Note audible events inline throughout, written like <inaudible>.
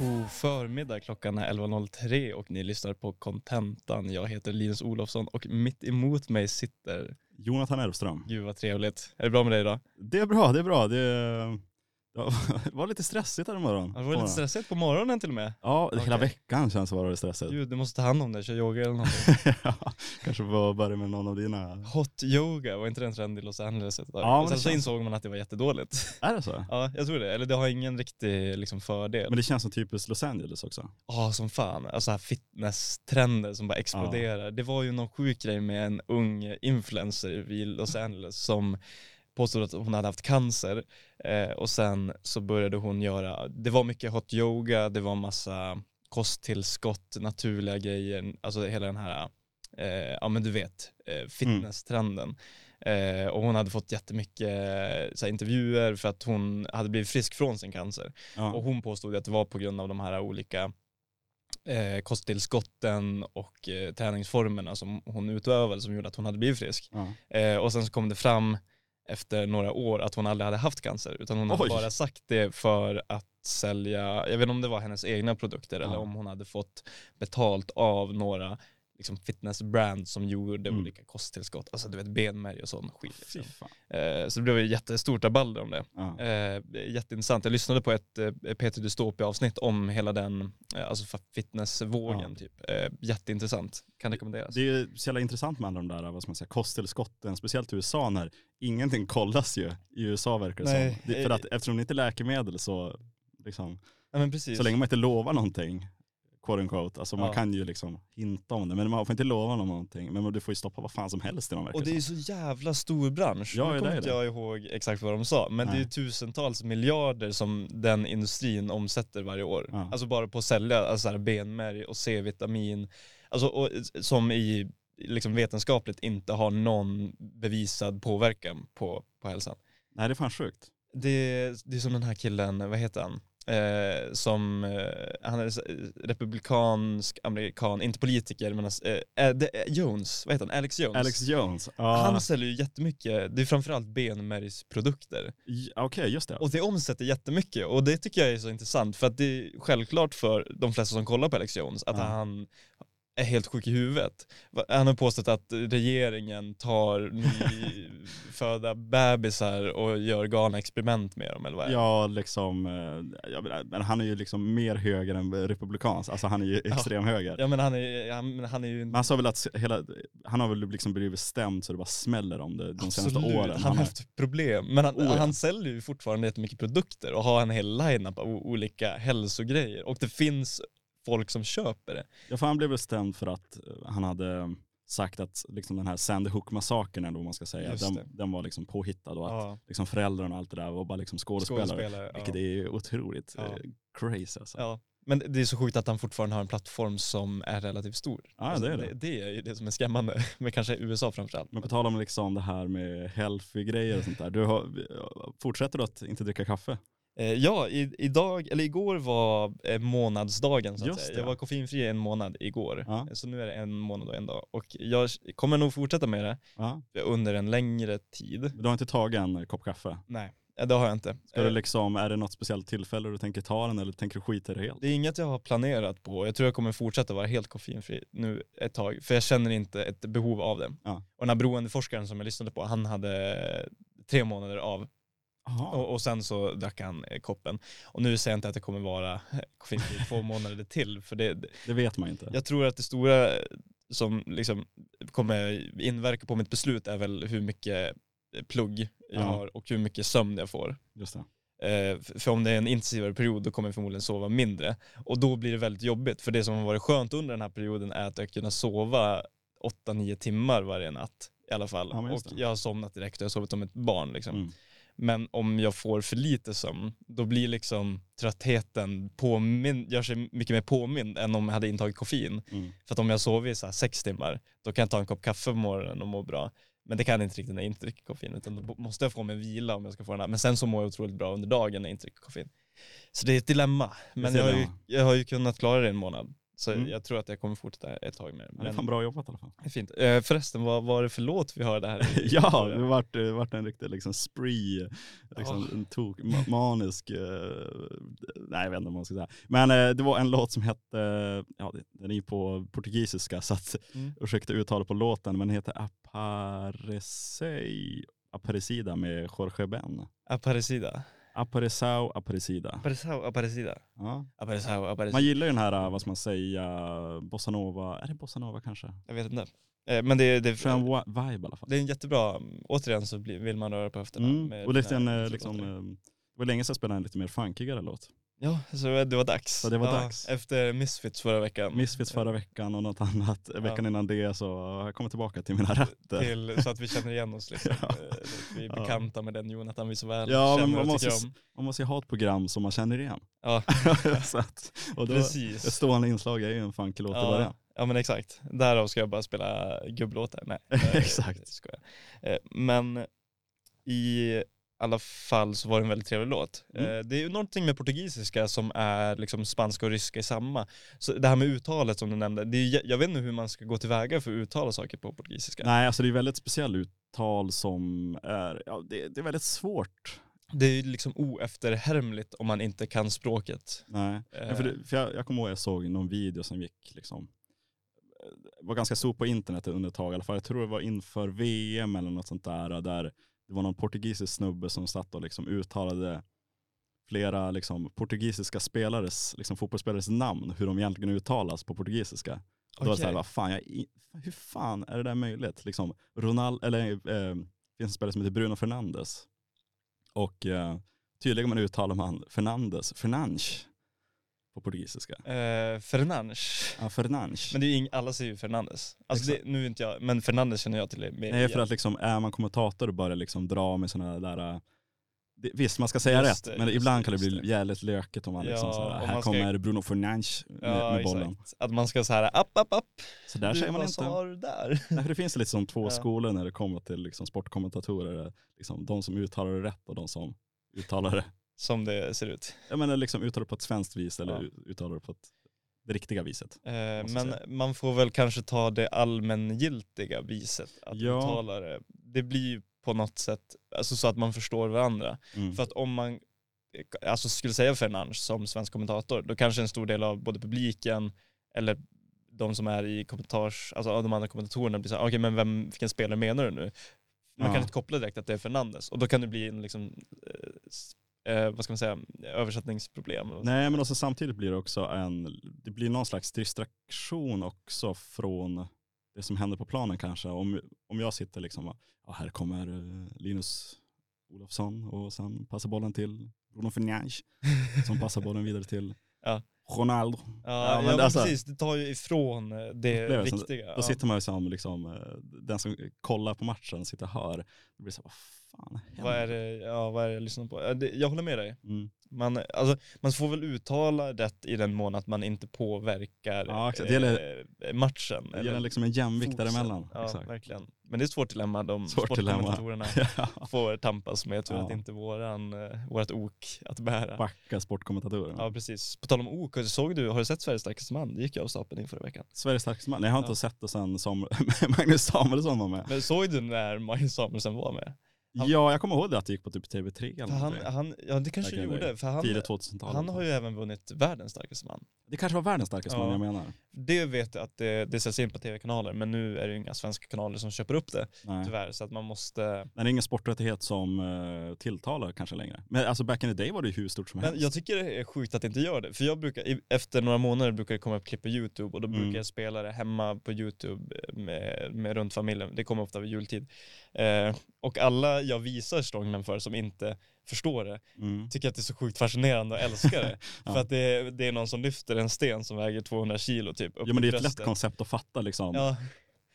God förmiddag, klockan är 11.03 och ni lyssnar på Contentan. Jag heter Linus Olofsson och mitt emot mig sitter, Jonathan Elfström. gud vad trevligt. Är det bra med dig idag? Det är bra, det är bra. Det, <laughs> det var lite stressigt här imorgon. Har det varit lite stressigt på morgonen till och med? Ja, hela Okej. veckan känns det vara stressigt. Gud, du måste ta hand om det, köra yoga eller någonting. <laughs> ja, kanske få börja med någon av dina. Hot yoga, var inte det en trend i Los Angeles ett tag? Ja, men Sen så känns- insåg man att det var jättedåligt. <laughs> Är det så? ja, jag tror det. Eller det har ingen riktig liksom, fördel. Men det känns som typiskt Los Angeles också. Ja, som fan. Alltså här fitnesstrender som bara exploderar. Det var ju någon sjuk grej med en ung influencer i Los Angeles som påstod att hon hade haft cancer eh, och sen så började hon göra, det var mycket hot yoga, det var massa kosttillskott, naturliga grejer, alltså hela den här, eh, ja men du vet, eh, fitnesstrenden. Eh, och hon hade fått jättemycket eh, så här, intervjuer för att hon hade blivit frisk från sin cancer. Ja. Och hon påstod att det var på grund av de här olika eh, kosttillskotten och eh, träningsformerna som hon utövade som gjorde att hon hade blivit frisk. Ja. Eh, och sen så kom det fram efter några år att hon aldrig hade haft cancer utan hon hade Oj. bara sagt det för att sälja, jag vet inte om det var hennes egna produkter eller Ja. om hon hade fått betalt av några liksom fitnessbrand som gjorde Mm. olika kosttillskott, alltså du vet benmärg och sån skit. Liksom. Eh, så det blev jättestort rabalder om det. Ja. Eh, jätteintressant. Jag lyssnade på ett eh, Peter Dystopia avsnitt om hela den, eh, alltså fitnessvågen Ja. typ. Eh, jätteintressant, kan rekommenderas. Det är så jävla intressant med alla de där vad ska man säga, kosttillskotten, speciellt i USA när ingenting kollas ju i USA verkar det Nej, som. Det, för att eftersom det inte är läkemedel så, liksom, ja, så länge man inte lovar någonting, quote unquote, alltså man Ja. kan ju liksom hinta om det, men man får inte lova någon någonting, men du får ju stoppa vad fan som helst i dem verkar och det är ju så jävla stor bransch. Ja, nu kommer inte jag ihåg exakt vad de sa, men det är ju Nej. tusentals miljarder som den industrin omsätter varje år. Ja. Alltså bara på att sälja alltså benmärg och C-vitamin, alltså och, som i liksom vetenskapligt inte har någon bevisad påverkan på, på hälsan. Nej det är fan sjukt. Det, det är som den här killen, vad heter han? Eh, som, eh, han är republikansk amerikan, inte politiker men eh, eh, det, Jones, vad heter han? Alex Jones. Alex Jones, ja, Han säljer ju jättemycket, det är framförallt benmärgsprodukter. okej just det. Och det omsätter jättemycket och det tycker jag är så intressant för att det är självklart för de flesta som kollar på Alex Jones att Ja. han är helt sjuk i huvudet. Han har påstått att regeringen tar nyfödda <laughs> bebisar och gör galna experiment med dem eller vad är det? Ja, liksom, eh, men han är ju liksom mer höger än republikans, alltså han är ju <laughs> Ja. extrem höger. Ja men han är, han, men han är ju en Men han sa väl att hela, han har väl liksom blivit stämd så det bara smäller om det de senaste Absolut, åren. han har haft problem. Men han, Oh, ja. han säljer ju fortfarande jättemycket produkter och har en hel line-up av olika hälsogrejer. Och det finns folk som köper det. Ja, för han blev väl stämd för att eh, han hade eh, sagt att liksom den här Sandy Hook-massakern eller vad man ska säga, den, den var liksom påhittad och att Ja, liksom föräldrarna och allt det där var bara liksom skådespelare. skådespelare. Vilket ja. är otroligt Ja. eh, crazy alltså. Ja. Men det är så sjukt att han fortfarande har en plattform som är relativt stor. Alltså, Ja, det är det. det. Det är ju det som är skrämmande, <laughs> men kanske USA framförallt. Men på tal om liksom det här med healthy-grejer och sånt där, du har, fortsätter du att inte dricka kaffe? Eh, ja, i, idag, eller igår var eh, månadsdagen så att Just säga. det. Jag var koffeinfri en månad igår. Ja. Så nu är det en månad och en dag. Och jag kommer nog fortsätta med det Ja. under en längre tid. Du har inte tagit en kopp kaffe? Nej, eh, det har jag inte. Ska du Eh, liksom, är det något speciellt tillfälle du tänker ta den eller tänker du skita i det helt? Det är inget jag har planerat på. Jag tror jag kommer fortsätta vara helt koffeinfri nu ett tag. För jag känner inte ett behov av det. Ja. Och den här beroendeforskaren som jag lyssnade på, han hade tre månader av. Och, och sen så drack han eh, koppen. Och nu säger jag inte att det kommer vara eh, koffeinfri i två månader till. För det, Det vet man inte. jag tror att det stora som liksom kommer inverka på mitt beslut är väl hur mycket eh, plugg jag Ja. har och hur mycket sömn jag får. Just det. Eh, För om det är en intensivare period då kommer jag förmodligen sova mindre. Och då blir det väldigt jobbigt. För det som har varit skönt under den här perioden är att jag kunnat sova 8-9 timmar varje natt i alla fall. Ja, och jag har somnat direkt och jag har sovit som ett barn liksom. Mm. Men om jag får för lite sömn, då blir liksom tröttheten påmin- gör sig mycket mer påmind än om jag hade intagit koffein. Mm. För att om jag sover i så sex timmar, då kan jag ta en kopp kaffe på morgonen och må bra. Men det kan jag inte riktigt när jag inte dricker koffein, utan då måste jag få mig en vila om jag ska få den här. Men sen så mår jag otroligt bra under dagen när jag inte dricker koffein. Så det är ett dilemma. Men jag har, ju, jag har ju kunnat klara det i en månad. Så Mm. jag tror att jag kommer fortsätta ett tag med det. Men det är fan bra jobbat i alla fall. fint. Eh, förresten, vad var det för låt vi hörde här? <laughs> ja, det vart, det vart en riktig liksom spree, liksom Ja. en tok, ma- manisk, eh, nej jag vet inte vad man ska säga. Men eh, det var en låt som hette, ja den är ju på portugisiska så att Mm. ursäkta uttalet på låten, men den heter Aparecei, Aparecida med Jorge Ben. Aparecida. Aparecau, Aparecida. Aparecida. Aparecida. Ja. Aparecida. Aparecida. Man gillar ju den här, eh, vad ska man säga, bossanova, är det bossanova kanske? Jag vet inte. Eh, Men det, det, Skön vibe i alla fall. det är en jättebra, återigen så vill man röra på höfterna. Mm. Och lite en, eh, liksom, det var länge sedan jag spelade en lite mer funkigare låt. Ja, så det var dags. Så det var dags. Efter Misfits förra veckan. Misfits förra veckan och något annat veckan innan det så jag kommit tillbaka till mina rötter. Till, så att vi känner igen oss liksom. <laughs> Ja. Eh, vi är Ja. bekanta med den Jonathan vi så väl Ja, men känner man och måste, om. man måste ju ha ett program som man känner igen. Ja, <laughs> så att, och då, precis. ett stående inslag är ju en funky låt i början. Ja, ja men exakt. Därav ska jag bara spela gubblåtar. <laughs> Nej, Exakt. skojar. Eh, Men i alla fall så var det en väldigt trevlig låt. Mm. Eh, Det är ju någonting med portugisiska som är liksom spanska och ryska i samma. Så det här med uttalet som du nämnde, det är, jag vet inte hur man ska gå tillväga för att uttala saker på portugisiska. Nej, alltså det är väldigt speciellt uttal som är, ja det, det är väldigt svårt. Det är ju liksom oefterhärmligt om man inte kan språket. Nej, ja, för, det, för jag, jag kommer ihåg jag såg någon video som gick liksom, eh, var ganska stor på internet under ett tag i alla fall. Jag tror det var inför VM eller något sånt där, där det var någon portugisisk snubbe som satt och liksom uttalade flera liksom, portugisiska spelares, liksom, fotbollsspelares namn, hur de egentligen uttalas på portugisiska. Och då var det så här, Okej. vad fan, jag, hur fan är det där möjligt? Liksom, Ronald, eller eh, finns en spelare som heter Bruno Fernandes. Och eh, tydligen man uttalar man Fernandes, Fernandes på portugisiska. Eh, Fernandes. Ja, Fernandes. Men det är ing, alla säger ju Fernandes. Alltså det, nu är inte jag, men Fernandes känner jag till mer. Nej, för att liksom, är man kommentator och börjar liksom dra med sådana där, äh, det, visst man ska säga Just rätt, det, men ibland kan det bli jävligt lökigt om man liksom Ja, så här, om här ska- kommer Bruno Fernandes med, Ja, med bollen. exakt. Att man ska så här, app, app, app. Så där du, säger man inte. du där? Nej, det finns lite som två Ja. skolor när det kommer till liksom sportkommentatorer. Liksom, de som uttalar det rätt och de som uttalar det, Som det ser ut. jag menar liksom uttalar det på ett svenskt vis eller Ja. uttalar det på ett, det riktiga viset. Eh, men säga. man får väl kanske ta det allmängiltiga viset att Ja. uttala det. Det blir på något sätt, alltså så att man förstår varandra. Mm. För att om man alltså skulle säga Fernandes som svensk kommentator, då kanske en stor del av både publiken eller de som är i kommentars, alltså de andra kommentatorerna blir såhär, okej men vem, vilken spelare menar du nu? Man Ja. kan inte koppla direkt att det är Fernandes och då kan det bli en liksom, eh, vad ska man säga, översättningsproblem. Nej men också samtidigt blir det också en, det blir någon slags distraktion också från det som händer på planen kanske. Om, om jag sitter liksom, ja, här kommer eh, Linus Olofsson och sen passar bollen till Bruno Fernandes som passar bollen vidare till <laughs> Ja. Ronaldo. Ja, Ja, ja, men men alltså- precis, det tar ju ifrån eh, det Upplevelsen. viktiga. Då ja. sitter man ju som liksom, eh, den som kollar på matchen sitter och hör. Det blir så, vad fan händer? Vad är det, ja, vad är det jag lyssnar på? Ja, det, jag håller med dig. Mm. Man, alltså, man får väl uttala rätt i den mån att man inte påverkar Ja. Det gäller- eh, matchen. Det eller gäller liksom en jämvikt däremellan. Ja, Exakt. verkligen. Men det är ett svårt dilemma de Svårt sportkommentatorerna <laughs> Ja. får tampas med. Jag tror Ja. att det inte är våran, eh, vårat ok att bära. Backa sportkommentatorer. Ja precis. På tal om ok, såg du, har du sett Sveriges starkaste man? Det gick ju av stapeln in förra veckan. Sveriges starkaste man. Nej, jag har inte Ja. sett det sen som <laughs> Magnus Samuelsson var med. Men såg du när Magnus Samuelsson var med? Han- Ja, jag kommer ihåg det att det gick på typ TV3 eller han, han, ja det kanske the gjorde, för han, Tidigt 2000-tal. han har ju även vunnit världens starkaste man. Det kanske var världens starkaste man Ja. jag menar. Det vet jag att det, det sätts in på tv-kanaler, men nu är det inga svenska kanaler som köper upp det Nej. tyvärr, så att man måste Det är ingen sporträttighet som uh, tilltalar kanske längre. Men alltså back in the day var det ju hur stort som Men helst. jag tycker det är sjukt att det inte gör det. För jag brukar, efter några månader brukar det komma upp klipp på YouTube och då Mm. brukar jag spela det hemma på YouTube med, med runt familjen. Det kommer ofta vid jultid. Eh, och alla jag visar strongman för som inte förstår det, Mm. tycker att det är så sjukt fascinerande och älskar det. <laughs> Ja. För att det är, det är någon som lyfter en sten som väger 200 kilo typ Ja men det är ett lätt koncept att fatta liksom. Ja.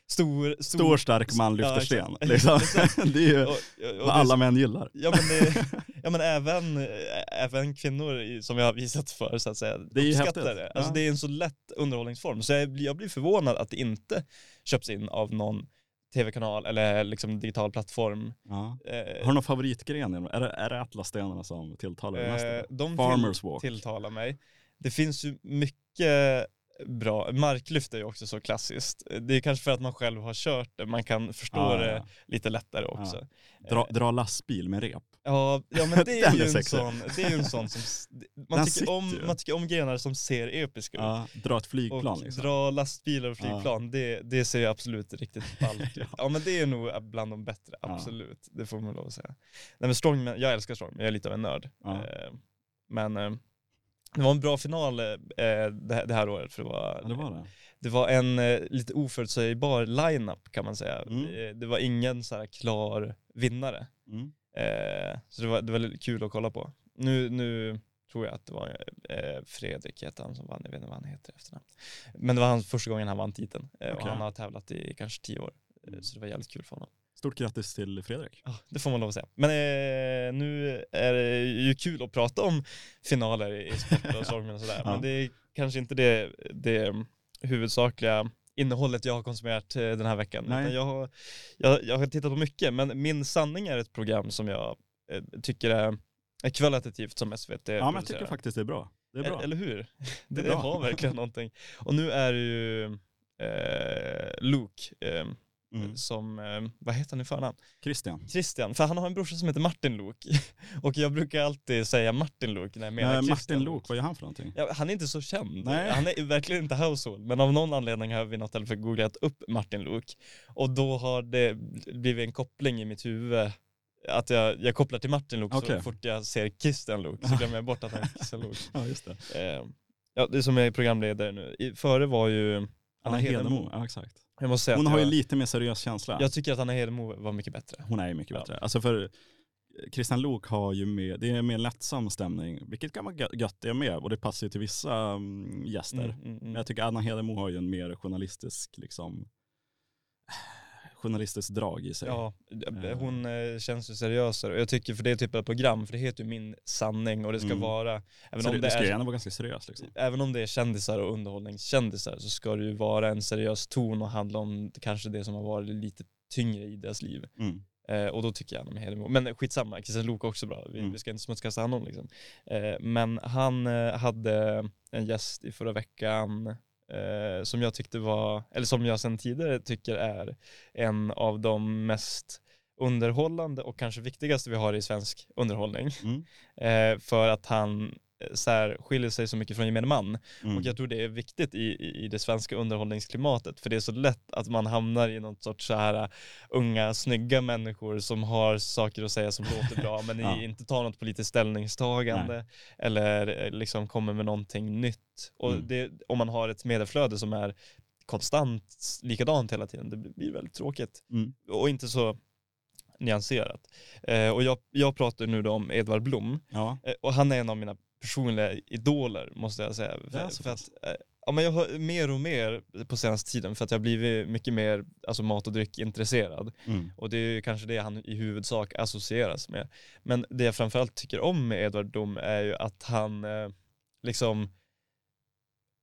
Stor, Stor stark man lyfter Ja, sten. Liksom. <laughs> <laughs> Det är ju och, och, och vad alla män gillar. Ja men, det, ja men även, även kvinnor som jag har visat för så att säga, Det är ju uppskattar häftigt. det. Alltså Ja. det är en så lätt underhållningsform. Så jag, jag blir förvånad att det inte köps in av någon tv-kanal eller liksom digital plattform. Ja. Eh, Har du någon favoritgren? Är det, är det Atlasstenarna som tilltalar dig mest? eh, eller? de Farmers till, walk. tilltalar mig. Det finns ju mycket bra. Marklyft är ju också så klassiskt. Det är kanske för att man själv har kört det, man kan förstå Ja, det ja. lite lättare också. Dra, dra lastbil med rep. Ja, ja men <laughs> det är, ju en sån, det är en sån som, man tycker, om, man tycker om grenar som ser episka ut. Ja, dra ett flygplan och liksom. dra lastbilar och flygplan, det, det ser ju absolut riktigt ballt ut. <laughs> Ja. ja men det är nog bland de bättre, Ja. absolut. Det får man lov att säga. Nej men Strongman, jag älskar Strongman, jag är lite av en nörd. Ja. Eh, Men eh, det var en bra final eh, det här- året för det var, Ja, det var det. det var en lite oförutsägbar line-up kan man säga. Mm. Det var ingen så här klar vinnare. Mm. Eh, så det var, det var kul att kolla på. Nu, nu tror jag att det var eh, Fredrik heter han som vann, jag vet inte vad han heter efternamn. Men det var hans första gången han vann titeln eh, och Okej. han har tävlat i kanske tio år. Eh, Mm. Så det var jävligt kul för honom. Stort grattis till Fredrik. Ja, det får man lov att säga. Men eh, nu är det ju kul att prata om finaler i sport och <laughs> och sådär. Ja. Men det är kanske inte det, det huvudsakliga innehållet jag har konsumerat eh, den här veckan. Jag, har, jag, jag har tittat på mycket, men Min sanning är ett program som jag eh, tycker är, är kvalitativt som SVT Ja men jag tycker faktiskt det är bra. Det är bra. Eller hur? Det, <laughs> det har verkligen någonting. Och nu är det ju eh, Luke eh, Mm. som, eh, vad heter han i förnamn? Christian. Christian, för han har en brorsa som heter Martin Luuk. <laughs> Och jag brukar alltid säga Martin Luuk när jag menar Eh, Christian Martin. Lok, vad gör han för någonting? Ja, han är inte så känd. Nej. Han är verkligen inte household. Men av någon anledning har jag vid något tillfälle googlat upp Martin Luuk. Och då har det blivit en koppling i mitt huvud. Att jag, jag kopplar till Martin Luuk så Okej. fort jag ser Christian Luuk så glömmer jag bort att han är Christian Luuk. <laughs> Ja just det. Eh, ja, det är som jag är programledare nu. I, före var ju Anna Anna. Hedemo, ja exakt. Jag måste säga Hon har ju jag, lite mer seriös känsla. jag tycker att Anna Hedemo var mycket bättre. Hon är ju mycket Ja. bättre. Alltså för Christian Lok har ju mer, det är en mer lättsam stämning, vilket kan vara gö- gött det med och det passar ju till vissa mm, gäster. Mm, mm, mm. Men jag tycker Anna Hedemo har ju en mer journalistisk, liksom, journalistiskt drag i sig. Ja, Eh. hon eh, känns ju seriösare. Jag tycker för det typ av program, för det heter ju Min sanning och det ska Mm. vara, även Så om det, det, ska är, gärna vara ganska seriöst liksom. även om det är kändisar och underhållningskändisar så ska det ju vara en seriös ton och handla om kanske det som har varit lite tyngre i deras liv. Mm. Eh, och då tycker jag Anna Hedemo, men skitsamma, Christian Lok är också bra, vi, Mm. vi ska inte smutskasta honom liksom. Eh, men han eh, hade en gäst i förra veckan eh, som jag tyckte var, eller som jag sedan tidigare tycker är en av de mest underhållande och kanske viktigaste vi har i svensk underhållning. Mm. Eh, för att han så här, skiljer sig så mycket från gemene man. Mm. Och jag tror det är viktigt i, i, det svenska underhållningsklimatet. För det är så lätt att man hamnar i något sorts så här uh, unga, snygga människor som har saker att säga som låter bra men <laughs> Ja. inte tar något politiskt ställningstagande eller eh, liksom kommer med någonting nytt. Och Mm. det, om man har ett medieflöde som är konstant likadant hela tiden, det blir väldigt tråkigt. Mm. Och inte så nyanserat. Eh, och jag, jag pratar nu då om Edvard Blom. Ja. Eh, Och han är en av mina personliga idoler måste jag säga. För, för att, eh, ja, men jag har mer och mer på senaste tiden för att jag har blivit mycket mer alltså, mat och dryck intresserad. Mm. Och det är ju kanske det han i huvudsak associeras med. Men det jag framförallt tycker om med Edvard Blom är ju att han eh, liksom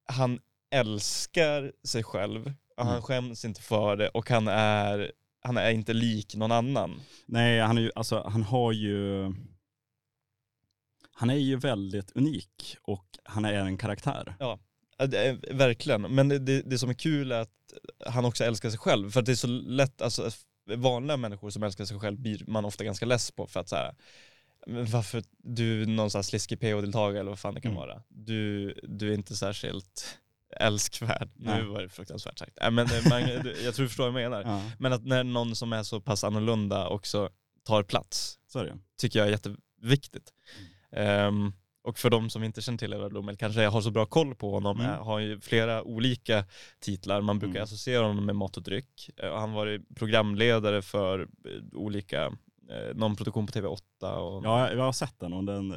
han älskar sig själv och han Mm. skäms inte för det och han är, han är inte lik någon annan. Nej, han, är ju, alltså, han har ju... Han är ju väldigt unik och han är en karaktär. Ja, är, verkligen. Men det, det, som är kul är att han också älskar sig själv. För att det är så lätt, alltså vanliga människor som älskar sig själv blir man ofta ganska less på för att så här, varför du är någon sån här sliskig PO-deltagare eller vad fan det kan Mm. vara. Du, du är inte särskilt älskvärd. Nej. Nu var det fruktansvärt sagt. Nej, men eh, man, jag tror du förstår vad jag menar. Ja, Men att när någon som är så pass annorlunda också tar plats så är ju. tycker jag är jätteviktigt. Mm. Ehm, och för de som inte känner till Edvard Blom, eller kanske har så bra koll på honom, Mm. har ju flera olika titlar. Man brukar Mm. associera honom med mat och dryck. Och han varit programledare för eh, olika, eh, någon produktion på TV8 och Ja, jag, har sett den och den,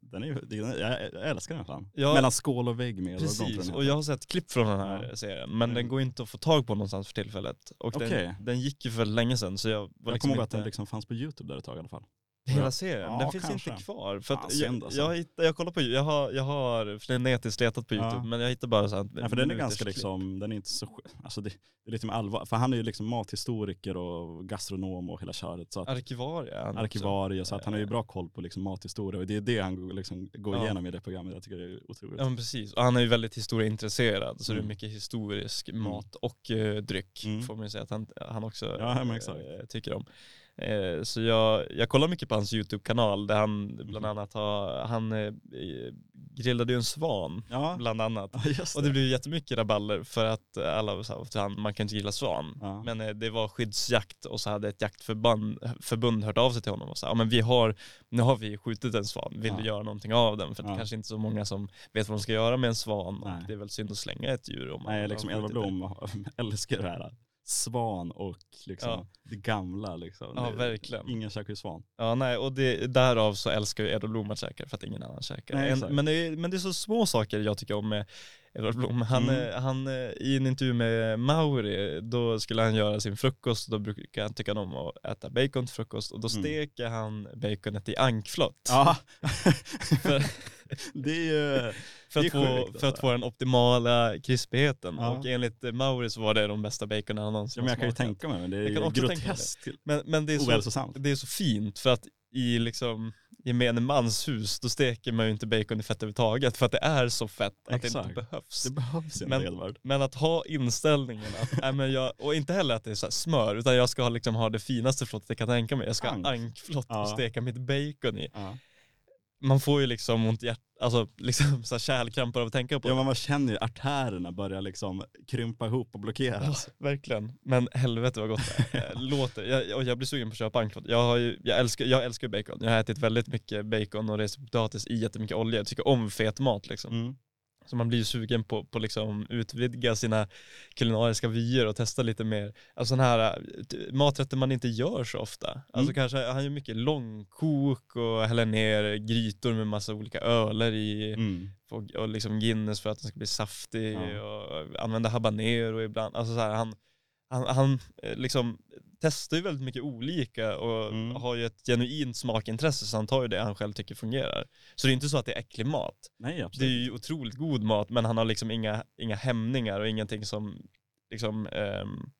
den är ju, den, jag, älskar den fan. Ja. Mellan skål och vägg med Precis, och jag har sett klipp från den här Ja. serien, men Mm. den går inte att få tag på någonstans för tillfället. Och Okej. den, den gick ju för länge sedan så jag var jag liksom kommer ihåg att inte... den liksom fanns på YouTube där ett tag i alla fall. Hela serien? Ja, den finns kanske. inte kvar. För att synd jag, alltså. jag, hittar, jag kollar på, jag har, jag har frenetiskt letat på Ja. youtube men jag hittar bara så här Ja, för den är ganska liksom, den är inte så, alltså det, det är lite med allvar, för han är ju liksom mathistoriker och gastronom och hela köret. Så att, Arkivarie arkivarie, så att han har ju bra koll på liksom mathistoria och det är det han går- liksom går Ja. igenom i det programmet. Jag tycker det är otroligt. Ja men precis, och han är ju väldigt historieintresserad så det är Mm. mycket historisk mat och eh, dryck Mm. får man ju säga att han, han också Ja, men exakt. eh, tycker om. Eh, så jag, jag kollar mycket på hans YouTube-kanal där han bland Mhm. annat har, han eh, grillade ju en svan Ja, bland annat. <laughs> ja just Och det. det blev jättemycket rabalder för att alla sa att man kan inte gilla svan. Ja. Men eh, det var skyddsjakt och så hade ett jaktförbund förbund hört av sig till honom och sa ja men vi har, nu har vi skjutit en svan, vill du göra någonting av den? För det är kanske inte så många som vet vad de ska göra med en svan Nej. och det är väl synd att slänga ett djur om man Nej, liksom Edvard det. Blom <laughs> älskar det här. Svan och liksom Ja. det gamla liksom. Ja, verkligen. Ingen käkar ju svan. Ja nej och det, därav så älskar ju Edvard Blom att käka för att ingen annan käkar. Nej, en, men, det är, men det är så små saker jag tycker om med Edvard Blom. Han, Mm. eh, han, eh, I en intervju med Mauri, då skulle han göra sin frukost och då brukar han tycka om att äta bacon till frukost och då Mm. steker han baconet i ankflott. Ja, <laughs> För, <laughs> det är ju, för, Det att få, för att alltså. få den optimala krispigheten. Ja. Och enligt eh, Mauri så var det de bästa baconen han någonsin ja, men jag kan ju tänka mig, men det är Jag kan också tänka Men, men det, är så, det är så fint för att i liksom gemene mans hus, då steker man ju inte bacon i fett överhuvudtaget för att det är så fett att det Exakt. inte behövs. Det behövs inte Men-. Men att ha inställningen att, nej men jag, och inte heller att det är så smör, utan jag ska ha, liksom ha det finaste flottet jag kan tänka mig. Jag ska Ank. ha ankflott och Ja. steka mitt bacon i. Ja. Man får ju liksom ont i hjärt, alltså liksom så här kärlkrampar av att tänka på ja, det. men man känner ju artärerna börjar liksom krympa ihop och Ja, blockeras. verkligen. Men helvete vad gott det är. Eh, <laughs> låter. Jag, och jag blir sugen på att köpa ankflott. Jag, har ju, jag, älskar, jag älskar bacon. Jag har ätit väldigt mycket bacon och rest potatis i jättemycket olja. Jag tycker om fet mat liksom. Mm. Så man blir ju sugen på, på liksom utvidga sina kulinariska vyer och testa lite mer, alltså sådana här äh, maträtter man inte gör så ofta. Alltså Mm. kanske, han gör mycket långkok och häller ner grytor med massa olika öler i Mm. och, och liksom Guinness för att den ska bli saftig Ja. och använda habanero ibland. Alltså så här, han, han, han eh, liksom testar ju väldigt mycket olika och Mm. har ju ett genuint smakintresse så han tar ju det han själv tycker fungerar. Så det är inte så att det är äcklig mat. Nej, Det är absolut. ju otroligt god mat men han har liksom inga, inga hämningar och ingenting som liksom, ehm,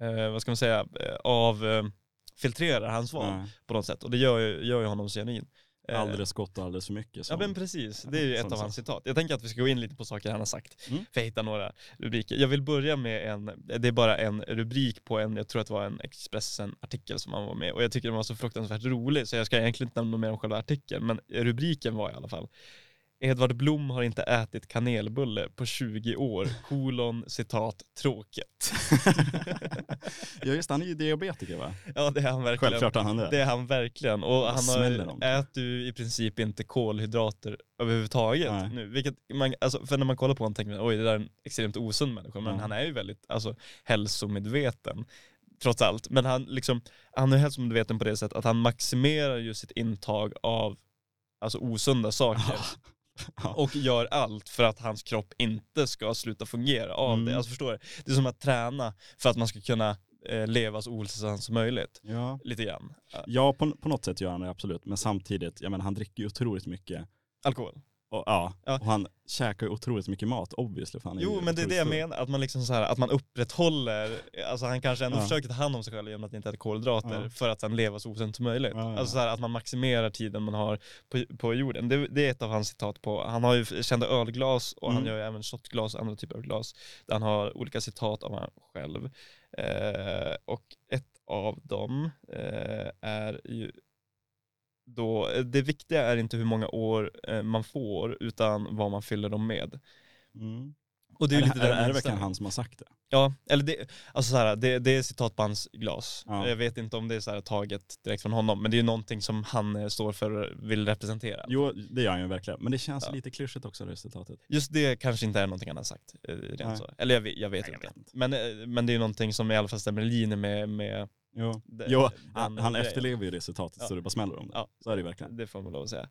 eh, vad ska man säga, eh, av eh, filtrerar hans val Nej. på något sätt och det gör ju, gör ju honom så genuin. Eh, Alldeles gott och alldeles för mycket. Ja som- men precis, det är ju ett av hans citat. Jag tänker att vi ska gå in lite på saker han har sagt, Mm. för jag hittar några rubriker. Jag vill börja med en, det är bara en rubrik på en, jag tror att det var en Expressen-artikel som han var med och jag tycker den var så fruktansvärt rolig så jag ska egentligen inte nämna mer om själva artikeln, men rubriken var i alla fall Edvard Blom har inte ätit kanelbulle på 20 år, <laughs> kolon, citat, tråkigt. <laughs> ja just det, han är ju diabetiker va? ja det är han verkligen. Självklart han det. Det är han verkligen. Och han har, äter ju i princip inte kolhydrater överhuvudtaget Nej. nu. Vilket man, alltså, för när man kollar på honom tänker man oj det där är en extremt osund människa. Men Ja. han är ju väldigt alltså, hälsomedveten. Trots allt. Men han, liksom, han är hälsomedveten på det sättet att han maximerar ju sitt intag av alltså, osunda saker. Ja. <laughs> Och gör allt för att hans kropp inte ska sluta fungera av Mm. det. Alltså förstår du? Det är som att träna för att man ska kunna eh, leva så ohälsosamt som möjligt. ja. Lite grann. Ja, på, på något sätt gör han det absolut. Men samtidigt, jag menar han dricker ju otroligt mycket. Alkohol. Och, ja, Ja. och han käkar ju otroligt mycket mat obviously. För han Jo men det är det jag menar, att man liksom så här, att man upprätthåller, alltså han kanske ändå Ja. försöker ta hand om sig själv genom att inte äta kolhydrater Ja. för att sen leva så osunt som möjligt. Ja. Alltså så här, att man maximerar tiden man har på, på jorden. Det, det är ett av hans citat på, han har ju kända ölglas och han Mm. gör ju även shotglas och andra typer av glas. Där han har olika citat av han själv. Eh, och ett av dem eh, är ju då, det viktiga är inte hur många år eh, man får utan vad man fyller dem med. Mm. Och det är, är, ju det, lite är, är det verkligen han som har sagt det? Ja, eller det, alltså så här, det, det är citat på hans glas. Ja. Jag vet inte om det är så här taget direkt från honom, men det är ju någonting som han eh, står för och vill representera. Jo, det gör han ju verkligen. Men det känns Ja. lite klyschigt också resultatet. Just det kanske inte är någonting han har sagt. eh, Rent så. Eller jag vet, jag vet jag vet inte. Men, eh, men det är ju någonting som i alla fall stämmer i linje med, med Jo, det- jo han, han efterlever ju det citatet Ja. så det bara smäller om det. Ja. Så är det ju verkligen. Det får man lov att säga.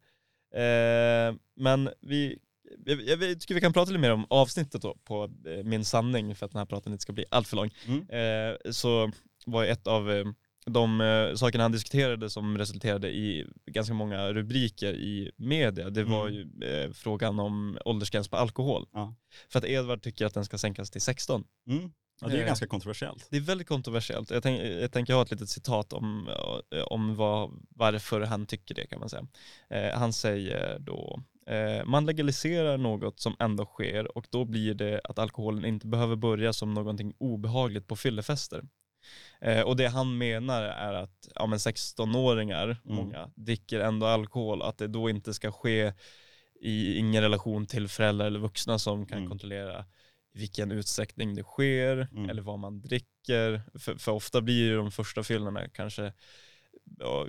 Eh, men vi, jag, jag, tycker vi kan prata lite mer om avsnittet då på eh, Min sanning för att den här praten inte ska bli allt för lång. Mm. Eh, så var ett av, eh, de eh, sakerna han diskuterade som resulterade i ganska många rubriker i media, det var Mm. ju eh, frågan om åldersgräns på alkohol. Ja. För att Edvard tycker att den ska sänkas till 16. Mm. Ja, det är Eh. ganska kontroversiellt. Det är väldigt kontroversiellt. Jag, tänk, jag tänker ha ett litet citat om, eh, om vad, varför han tycker det kan man säga. Eh, han säger då, eh, man legaliserar något som ändå sker och då blir det att alkoholen inte behöver börja som någonting obehagligt på fyllefester. Eh, och det han menar är att ja, men 16-åringar, Mm. många, dricker ändå alkohol, att det då inte ska ske i ingen relation till föräldrar eller vuxna som kan Mm. kontrollera i vilken utsträckning det sker Mm. eller vad man dricker. För, för ofta blir ju de första fyllorna kanske,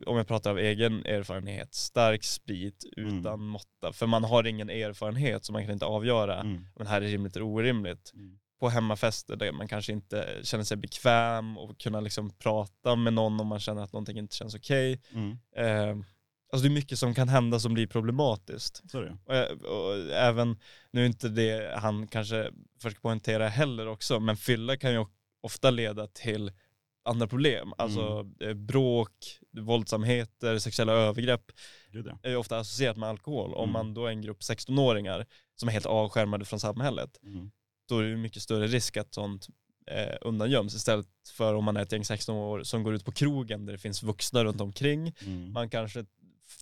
om jag pratar av egen erfarenhet, stark sprit Mm. utan måtta. För man har ingen erfarenhet så man kan inte avgöra Mm. om det här är rimligt eller orimligt. Mm. På hemmafester där man kanske inte känner sig bekväm och kunna liksom prata med någon om man känner att någonting inte känns okej. Mm. Eh, alltså det är mycket som kan hända som blir problematiskt. Det ju. Och, jag- och även, nu är inte det han kanske försöker poängtera heller också, men fylla kan ju ofta leda till andra problem. Alltså eh, bråk, våldsamheter, sexuella övergrepp ja. är ofta associerat med alkohol. Om Mm. man då är en grupp 16-åringar som är helt avskärmade från samhället, Mm. då är det mycket större risk att sånt eh, undangöms istället för om man är ett gäng 16 år som går ut på krogen där det finns vuxna runt omkring Mm. man kanske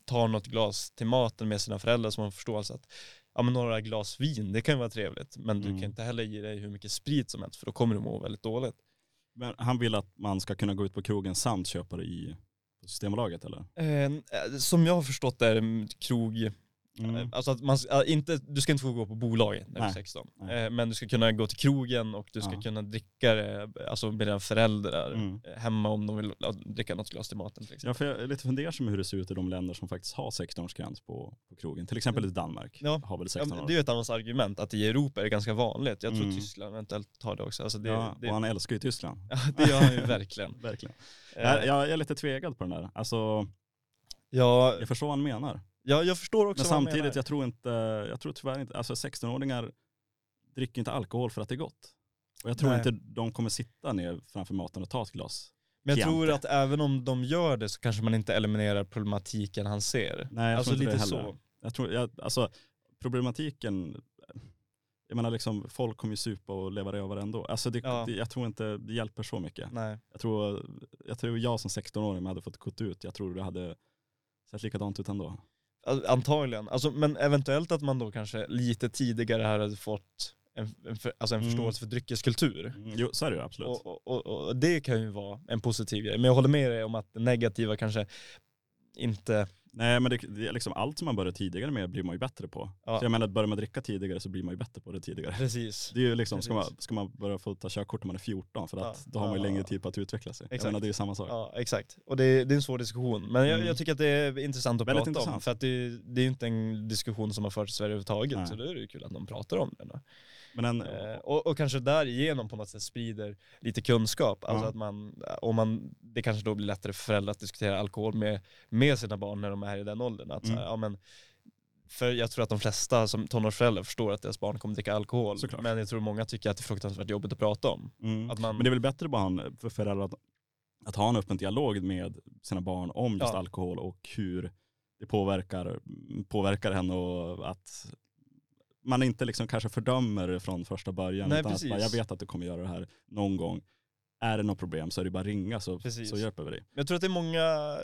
tar något glas till maten med sina föräldrar så man förstår alltså att ja, men några glas vin, det kan ju vara trevligt. Men du Mm. kan inte heller ge dig hur mycket sprit som helst för då kommer du må väldigt dåligt. Men han vill att man ska kunna gå ut på krogen samt köpa det i Systembolaget eller? Eh, som jag har förstått det är krog, Mm. alltså att man, inte, du ska inte få gå på bolaget när du är Nej. 16. Nej. Eh, men du ska kunna gå till krogen och du ska Ja. kunna dricka det alltså med dina föräldrar Mm. eh, hemma om de vill ja, dricka något glas till maten till Ja, för jag är lite fundersam hur det ser ut i de länder som faktiskt har 16-årsgräns på, på krogen. Till exempel i Danmark Ja. har väl Ja, 16 men år. det är ju ett annat argument att i Europa är det ganska vanligt. Jag tror Mm. Tyskland eventuellt har det också. Alltså det, ja, det, och han älskar ju Tyskland. <laughs> Ja, det gör han ju <laughs> verkligen. Verkligen. Eh, Jag, jag är lite tvegad på den där. Alltså, ja, jag förstår vad han menar. Ja, jag förstår också Men vad samtidigt, menar. jag tror inte, jag tror tyvärr inte, alltså 16-åringar dricker inte alkohol för att det är gott. Och jag tror Nej. inte de kommer sitta ner framför maten och ta ett glas. Men jag Chianti. tror att även om de gör det så kanske man inte eliminerar problematiken han ser. Nej, jag alltså tror inte lite det heller. så. Jag tror, jag, alltså problematiken, jag menar liksom folk kommer ju supa och leva rövare ändå. Alltså det, Ja. det, jag tror inte det hjälper så mycket. Nej. Jag tror, jag tror jag som 16-åring hade fått gått ut, jag tror det hade sett likadant ut ändå. Antagligen. Alltså, men eventuellt att man då kanske lite tidigare här hade fått en, en, för, alltså en Mm. förståelse för dryckeskultur. Mm, jo, så är det ju absolut. Och, och, och, och det kan ju vara en positiv grej. Men jag håller med dig om att det negativa kanske inte, Nej men det, det är liksom allt som man börjar tidigare med blir man ju bättre på. Ja. Så jag menar, börjar man dricka tidigare så blir man ju bättre på det tidigare. precis. Det är ju liksom, ska man, ska man börja få ta körkort när man är 14 för att Ja. då har man ju längre tid på att utveckla sig. Jag Exakt. menar det är ju samma sak. Ja, exakt. Och det, det är en svår diskussion. Men jag, Mm. jag tycker att det är intressant att Väldigt prata om. intressant. För att det, det är ju inte en diskussion som har förts i Sverige överhuvudtaget. Nej. Så då är det ju kul att de pratar om det. Men en, Eh, och, och kanske därigenom på något sätt sprider lite kunskap. Alltså Ja. att man, om man, det kanske då blir lättare för föräldrar att diskutera alkohol med, med sina barn när de är i den åldern. Att, så här, Mm. ja, men, för jag tror att de flesta som tonårsföräldrar förstår att deras barn kommer dricka alkohol. Såklart. Men jag tror många tycker att det är fruktansvärt jobbigt att prata om. mm. Att man, Men det är väl bättre bara för föräldrar att, att ha en öppen dialog med sina barn om just Ja. alkohol och hur det påverkar, påverkar henne och att man inte liksom kanske fördömer det från första början. Nej, utan att bara, jag vet att du kommer göra det här någon gång. Är det något problem så är det bara att ringa så, Precis. så hjälper vi dig. jag tror att det är många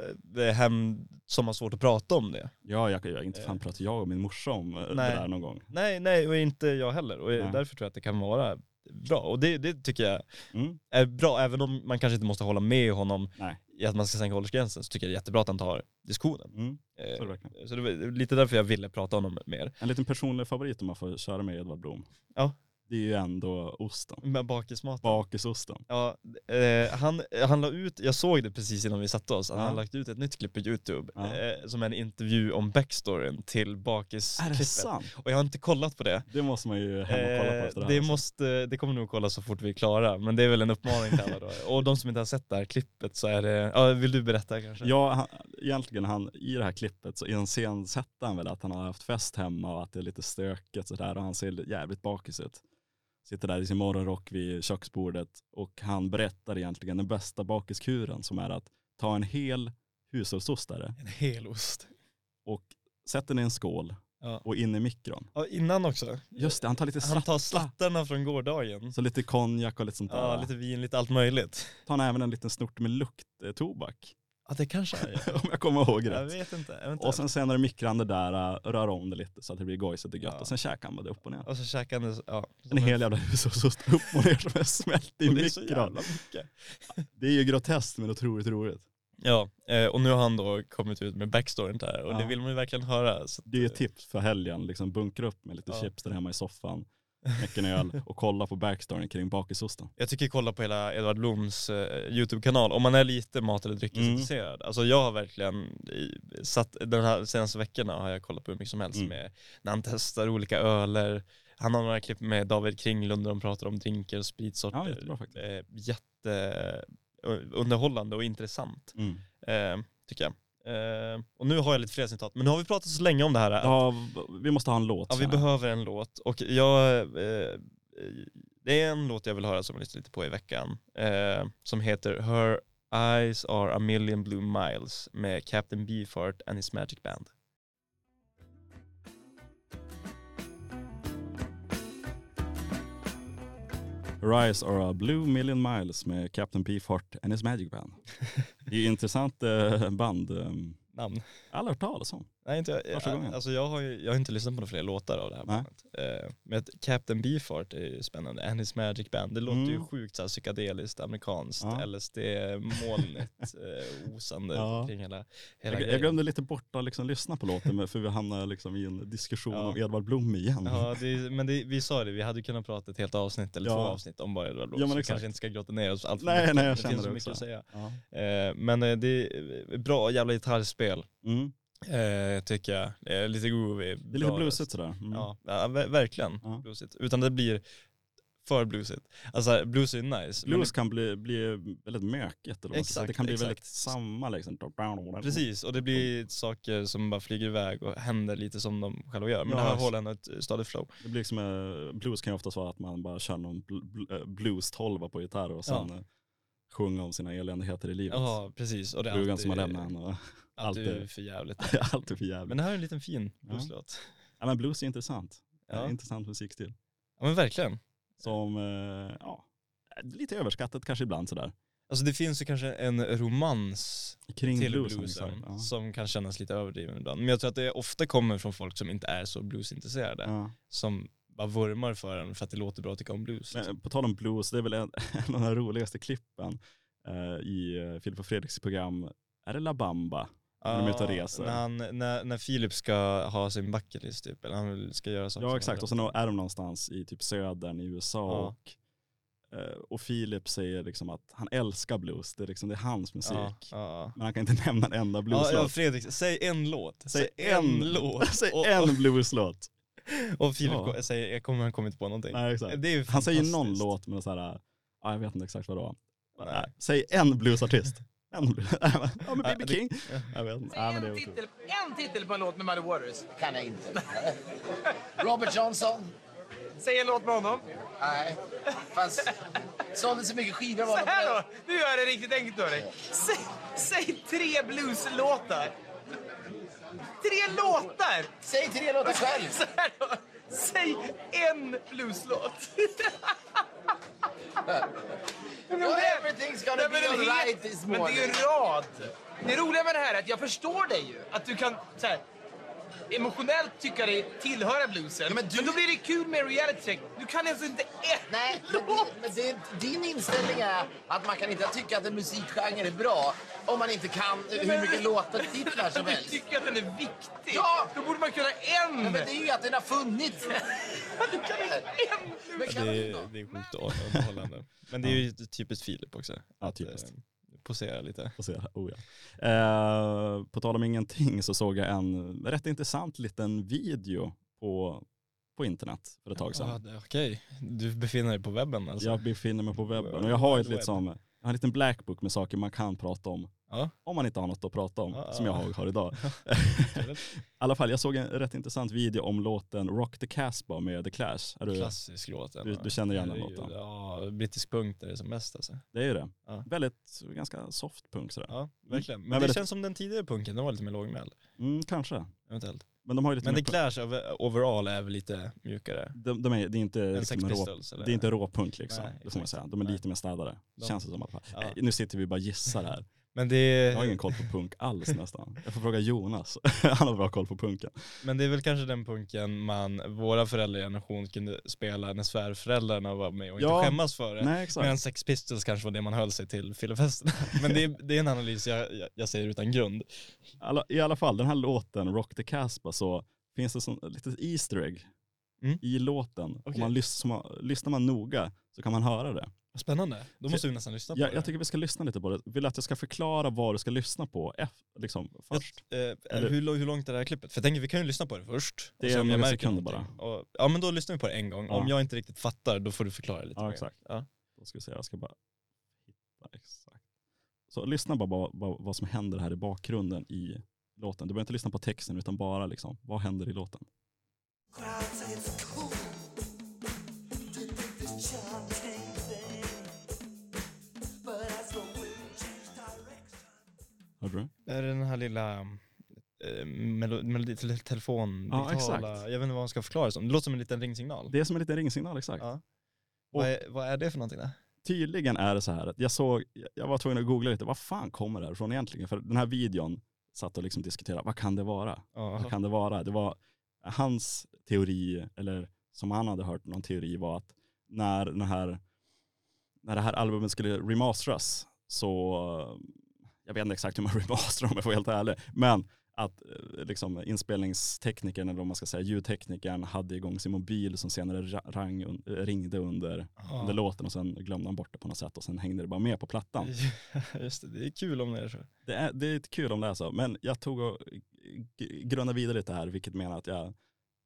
eh, hem som har svårt att prata om det. Ja, jag, jag, inte fan Eh. pratar jag och min morsa om eh, det Nej. där någon gång. Nej, nej, och inte jag heller. Och Nej. därför tror jag att det kan vara bra. Och det, det tycker jag Mm. är bra, även om man kanske inte måste hålla med honom Nej. I att man ska sänka åldersgränsen, så tycker jag det är jättebra att han tar diskussionen. Mm. Så är det Eh. Så det var lite därför jag ville prata om honom mer. En liten personlig favorit om man får köra med Edvard Blom. Ja. Det är ju ändå osten. Med bakismaten. Bakisosten. Ja, eh, han, han la ut, jag såg det precis innan vi satte oss, han Ja. har lagt ut ett nytt klipp på YouTube Ja. eh, som är en intervju om backstoryn till Är det bakisklippet. sant? Och jag har inte kollat på det. Det måste man ju hem och kolla på Eh, efter det det, här. alltså. måste, det kommer nog kolla så fort vi är klara, men det är väl en uppmaning till alla då. Och de som inte har sett det här klippet så är det, ja, vill du berätta kanske? Ja, han, egentligen han, i det här klippet så iscensätter han väl att han har haft fest hemma och att det är lite stökigt sådär och han ser jävligt bakis ut. Sitter där i sin morgonrock vid köksbordet och han berättar egentligen den bästa bakiskuren som är att ta en hel hushållsostare En hel ost. och sätta den i en skål Ja. och in i mikron. ja, innan också. Just det, han tar lite Han tar slatta, slattarna från gårdagen. så lite konjak och lite sånt där. Ja, lite vin, lite allt möjligt. Tar han även en liten snort med lukttobak, Ja, det kanske är ja. <laughs> om jag kommer ihåg Jag rätt. vet inte. Jag vet inte. Och sen senare mikrar han det där, äh, rör om det lite så att det blir gojsigt och gött Ja. och sen käkar han bara det upp och ner. Och så käkar han det, ja. En hel jävla hushållsost upp och ner som är smält i Och det är så mikron. jävla mycket. <laughs> Det är ju groteskt men otroligt roligt. Ja, eh, och nu har han då kommit ut med backstoryn där och Ja. det vill man ju verkligen höra. Så att, Det är ett tips för helgen, liksom bunkra upp med lite Ja. chips där hemma i soffan, knäcka en öl och kolla på backstoryn kring bakisosten. Jag tycker kolla på hela Edvard Bloms eh, YouTube-kanal om man är lite mat eller dryckesintresserad. Alltså jag har verkligen i, satt, den här senaste veckorna har jag kollat på hur mycket som helst Mm. med när han testar olika öler. Han har några klipp med David Kringlund där de pratar om drinkar och spritsorter. Ja, jättebra faktiskt. Eh, jätte eh, och intressant Mm. eh, tycker jag. Eh, och nu har jag lite fler citat, men nu har vi pratat så länge om det här. Ja, vi måste ha en låt. Ja, vi behöver en låt och jag, eh, det är en låt jag vill höra som jag lyssnade lite på i veckan eh, som heter Her Eyes Are A Million Blue Miles med Captain Beefheart and his Magic Band. Rise are a blue million miles med Captain Beefheart and his Magic Band. Det är intressant eh, band. eh, Namn? Alla har hört talas om. Nej, inte, jag, Första gången. alltså jag har ju jag har inte lyssnat på några fler låtar av det här Nej. bandet. Eh, men Captain Beefheart är ju spännande, and his Magic Band, det låter ju Mm. sjukt så här psykedeliskt, amerikanskt, Ja. LSD-molnigt, <laughs> eh, osande Ja. kring hela, hela Jag, jag glömde lite bort att liksom lyssna på låten för vi hamnade liksom i en diskussion Ja. om Edvard Blom igen. Ja, det, men det, vi sa det, vi hade kunnat prata ett helt avsnitt eller Ja. två avsnitt om bara Edvard Blom. Ja, men så vi exakt. kanske inte ska grotta ner oss allt för Nej, mycket. nej, jag det känner finns så mycket också. att säga. Eh, men eh, det är bra jävla gitarrspel, Mm. Eh, tycker jag. Det är lite groovy. Det är lite bluesigt sådär. Mm. Ja, ja ver- verkligen Ja. bluesigt. Utan det blir för bluesigt. Alltså blues är nice. Blues kan bli, bli väldigt mökigt. Eller. Exakt, det kan bli exakt. väldigt samma liksom. precis, och det blir saker som bara flyger iväg och händer lite som de själva gör. Men Ja, det här exakt. håller ändå ett stadigt flow. Det blir liksom, blues kan ju ofta vara att man bara kör någon eh, blues-tolva på gitarr och sen Ja. eh, sjunga om sina eländigheter i livet. Ja, precis. Och det är alltid, som har lämnat en och alltid alltid- för jävligt. <laughs> allt är för jävligt. Men det här är en liten fin blueslåt. Ja, men blues är intressant. Det är Ja. intressant musikstil. ja, men verkligen. Som, eh, ja, lite överskattat kanske ibland sådär. Alltså det finns ju kanske en romans Kring till bluesen. bluesen. Ja. som kan kännas lite överdriven ibland. Men jag tror att det ofta kommer från folk som inte är så bluesintresserade. Ja. Som bara vurmar för den för att det låter bra att tycka om blues. liksom. Men på tal om blues, det är väl en, <laughs> en av de roligaste klippen eh, i eh, Filip och Fredriks program. Är det La Bamba? När de är ute och reser. När, han, när, när Filip ska ha sin bucket list typ, eller han ska göra saker. Ja exakt, och sen är de någonstans i typ södern i USA Ja. och, eh, och Filip säger liksom att han älskar blues, det är, liksom, det är hans musik. Ja, ja. Men han kan inte <laughs> nämna en enda blueslåt. ja, Fredrik, säg en låt. Säg en, låt. <laughs> Säg och, en blueslåt. <laughs> Och, Filip Ja. säger, jag kommer han inte på någonting. Nej, Han säger någon låt men så här, ja, jag vet inte exakt vad det var. Säg en bluesartist. Ja men B.B. det- King. Jag vet inte. Ja, men det är titel, en titel på en låt med Muddy Waters. kan jag inte. <laughs> Robert Johnson? Säg en låt med honom. Nej. Fast sålde så mycket skivor av Så honom. här då, nu gör jag det riktigt enkelt för dig. Säg, säg tre blueslåtar. Tre låtar! Säg tre låtar själv. <laughs> Så här då, säg en blueslåt. <laughs> Men everything's gonna be alright this Men det är morning. ju rad. Det roliga med det här är att jag förstår dig ju. Att du kan så här, emotionellt tycka dig tillhöra bluesen. Ja, men men, du- då blir det kul med reality check. Du kan alltså inte ett Nej, men, låt. det, men det, din inställning är att man kan inte tycka att en musikgenre är bra om man inte kan hur mycket låtar titlar som <laughs> Du helst. tycker att den är viktig. Ja. Då borde man kunna en. Men det är ju att den har funnits. <laughs> Du kan inte <laughs> en. Men kan Det det är sjukt underhållande. Men det är ju typiskt Filip också. Ja, att, typiskt. eh, Posera lite. Se. Oh, ja. eh, på tal om ingenting så såg jag en rätt intressant liten video på, på internet för ett tag Ja, sedan. det- Okej, du befinner dig på webben alltså? Jag befinner mig på webben och jag har ett liksom, jag har en liten blackbook med saker man kan prata om Ja. Om man inte har något att prata om, Ja, som jag ja. har idag. <laughs> I alla fall, jag såg en rätt intressant video om låten Rock the Casbah med The Clash. Är du, Klassisk låt. du- du känner igen den låten? Ja, brittisk punk är det som mest alltså. det är ju det. Väldigt, ganska soft punk sådär. Ja, verkligen. Men, Men det väldigt- känns som den tidigare punken, den var lite mer lågmäld. Mm, kanske. Eventuellt. Men de har ju lite Men The Clash over, overall är väl lite mjukare. de, de är, det är inte, liksom rå, det är inte råpunk liksom. Nej, det får man säga. De är Nej. lite mer städare. De- Känns det som i alla fall. Ja. Nej, Nu sitter vi bara och gissar här. Men det, Jag har ingen koll på punk alls nästan. Jag får fråga Jonas. <laughs> Han har bra koll på punken. men det är väl kanske den punken man, våra föräldrageneration kunde spela när svärföräldrarna var med och Ja. inte skämmas för det. Nej. Medan Sex Pistols kanske var det man höll sig till fyllefesterna. <laughs> Men det är, det är en analys jag, jag, säger utan grund. alla, I alla fall, den här låten, Rock the Casbah, så finns det som ett litet Easter egg Mm. i låten. Om Okej. man lys, som man, lyssnar man noga så kan man höra det. Spännande. Då måste vi nästan lyssna på Jag, det. jag tycker vi ska lyssna lite på det. Vill att jag ska förklara vad du ska lyssna på liksom, först? Eh, Eller- hur, hur långt är det här klippet? För jag tänker vi kan ju lyssna på det först. Det är om jag några sekunder någonting. Och, ja men då lyssnar vi på det en gång. Ja. Om jag inte riktigt fattar då får du förklara lite Ja, mer. exakt. Ja. Då ska vi se, jag ska bara hitta exakt. Så lyssna bara på vad, vad som händer här i bakgrunden i låten. Du behöver inte lyssna på texten utan bara liksom, vad händer i låten? Hörde du? Är det den här lilla eh, melo- melodi, tele- telefon, Ja, digitala, exakt. jag vet inte vad man ska förklara det som. Det låter som en liten ringsignal. Det är som en liten ringsignal, exakt. Ja. Vad, är, vad är det för någonting där? Tydligen är det så här att jag såg, jag var tvungen att googla lite, vad fan kommer det här ifrån egentligen? För den här videon satt och liksom diskuterade, vad kan det vara? Ja. Vad kan det vara? Det var hans teori, eller som han hade hört någon teori var att när, den här, när det här albumet skulle remasteras så, jag vet inte exakt hur man <laughs> remasterar om jag får vara helt ärlig, men att eh, liksom, inspelningsteknikern, eller om man ska säga ljudteknikern, hade igång sin mobil som senare ra- rang, ringde under, Ja. under låten och sen glömde han bort det på något sätt och sen hängde det bara med på plattan. <laughs> Just det, det är kul om det är så. Det är, det är kul om det är så, men jag tog och g- grunnade vidare lite här, vilket menar att jag,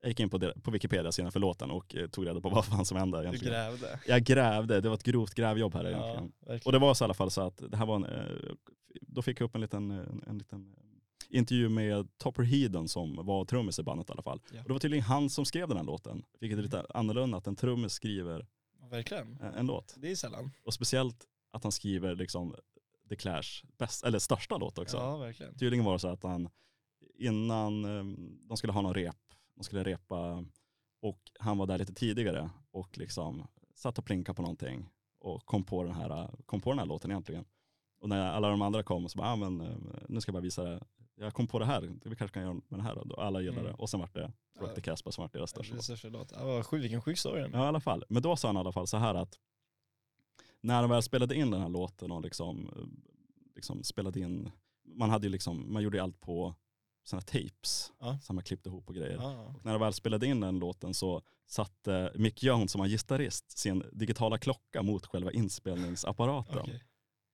jag gick in på, det- på Wikipedia senare för låten och eh, tog reda på <laughs> vad fan som hände Du egentligen. grävde. Jag grävde, det var ett grovt grävjobb här Ja, egentligen. Och verkligen. det var så i alla fall så att det här var en, eh, då fick jag upp en liten, en, en liten eh, intervju med Topper Heeden som var trummis i bandet i alla fall. Ja. Och det var tydligen han som skrev den här låten, vilket är lite annorlunda att en trummis skriver Verkligen. en, en låt. Det är sällan. Och speciellt att han skriver liksom The Clash bäst, eller största låt också. Ja, verkligen. Tydligen var det så att han innan eh, de skulle ha någon rep, de skulle repa och han var där lite tidigare och liksom satt och plinkade på någonting och kom på den här, kom på den här låten egentligen. Och när alla de andra kom så bara, ah, men, eh, nu ska jag bara visa det. Jag kom på det här, vi kanske kan göra med den här då. Alla gillade Mm. det. Och sen vart det Rock the Casbah som vart deras största låt. Ja, vad sjuk, vilken sjuk story. Ja i alla fall. Men då sa han i alla fall så här att när de väl spelade in den här låten och liksom, eh, liksom spelade in, man hade liksom, man gjorde allt på sådana tapes Ja. som man klippte ihop och grejer. Ja. När de väl spelade in den låten så satte Mick Jones som var gitarrist sin digitala klocka mot själva inspelningsapparaten Okej.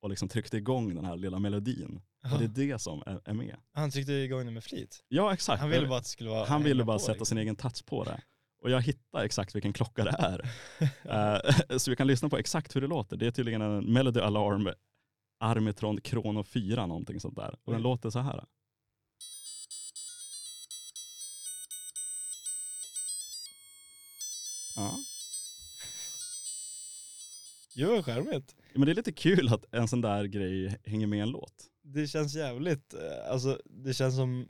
och liksom tryckte igång den här lilla melodin. Och det är det som är, är med. Han tryckte igång det med flit. Ja exakt. Han ville bara att det skulle vara Han ville bara sätta liksom. sin egen touch på det. Och jag hittar exakt vilken klocka det är. <laughs> Eh, <laughs> så vi kan lyssna på exakt hur det låter. Det är tydligen en Melody Alarm Armitron Chrono 4 någonting sånt där. Och den låter så här. Ja. Jo, vad charmigt. Men det är lite kul att en sån där grej hänger med i en låt. Det känns jävligt, eh, alltså det känns som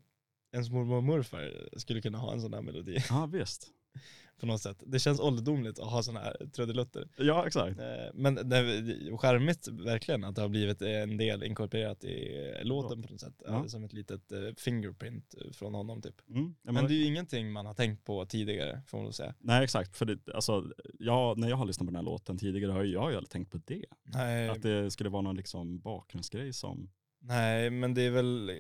ens mormor och morfar skulle kunna ha en sån här melodi Ja visst. <laughs> på något sätt. Det känns ålderdomligt att ha såna här trudelutter. Ja exakt. Eh, Men det charmigt verkligen att det har blivit en del inkorporerat i låten på något sätt. Ja. Som ett litet eh, fingerprint eh, från honom typ. Mm. Men men, det är ju ingenting man har tänkt på tidigare får man säga. Nej exakt, för det, alltså, jag, när jag har lyssnat på den här låten tidigare har jag ju aldrig tänkt på det. Nej, Att det skulle vara någon liksom bakgrundsgrej som... nej men det är väl, eh,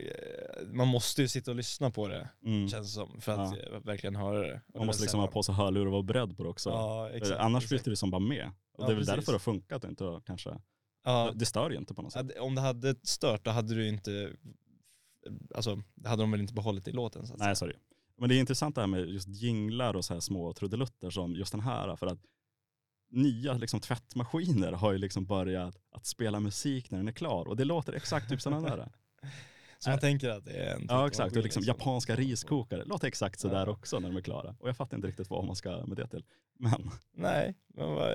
man måste ju sitta och lyssna på det Mm. känns det som för att eh, verkligen höra det. Och Man måste liksom ha på sig hörlurar och vara beredd på det också. Ja, För exakt. Annars exakt. flyter det som bara med. Och Ja, det är väl precis. därför det har funkat inte kanske, Ja, det stör ju inte på något sätt. Om det hade stört då hade du inte, alltså det hade de väl inte behållit i låten så att Nej sorry. Men det är intressant det här med just jinglar och så här små trudelutter som just den här. För att nya liksom, tvättmaskiner har ju liksom börjat att spela musik när den är klar. Och det låter exakt typ sådana där. <laughs> Så man tänker att det är en Ja exakt, och liksom liksom. japanska riskokare låter exakt sådär Ja. också när de är klara. Och jag fattar inte riktigt vad man ska med det till. Men <laughs> Nej, men vad,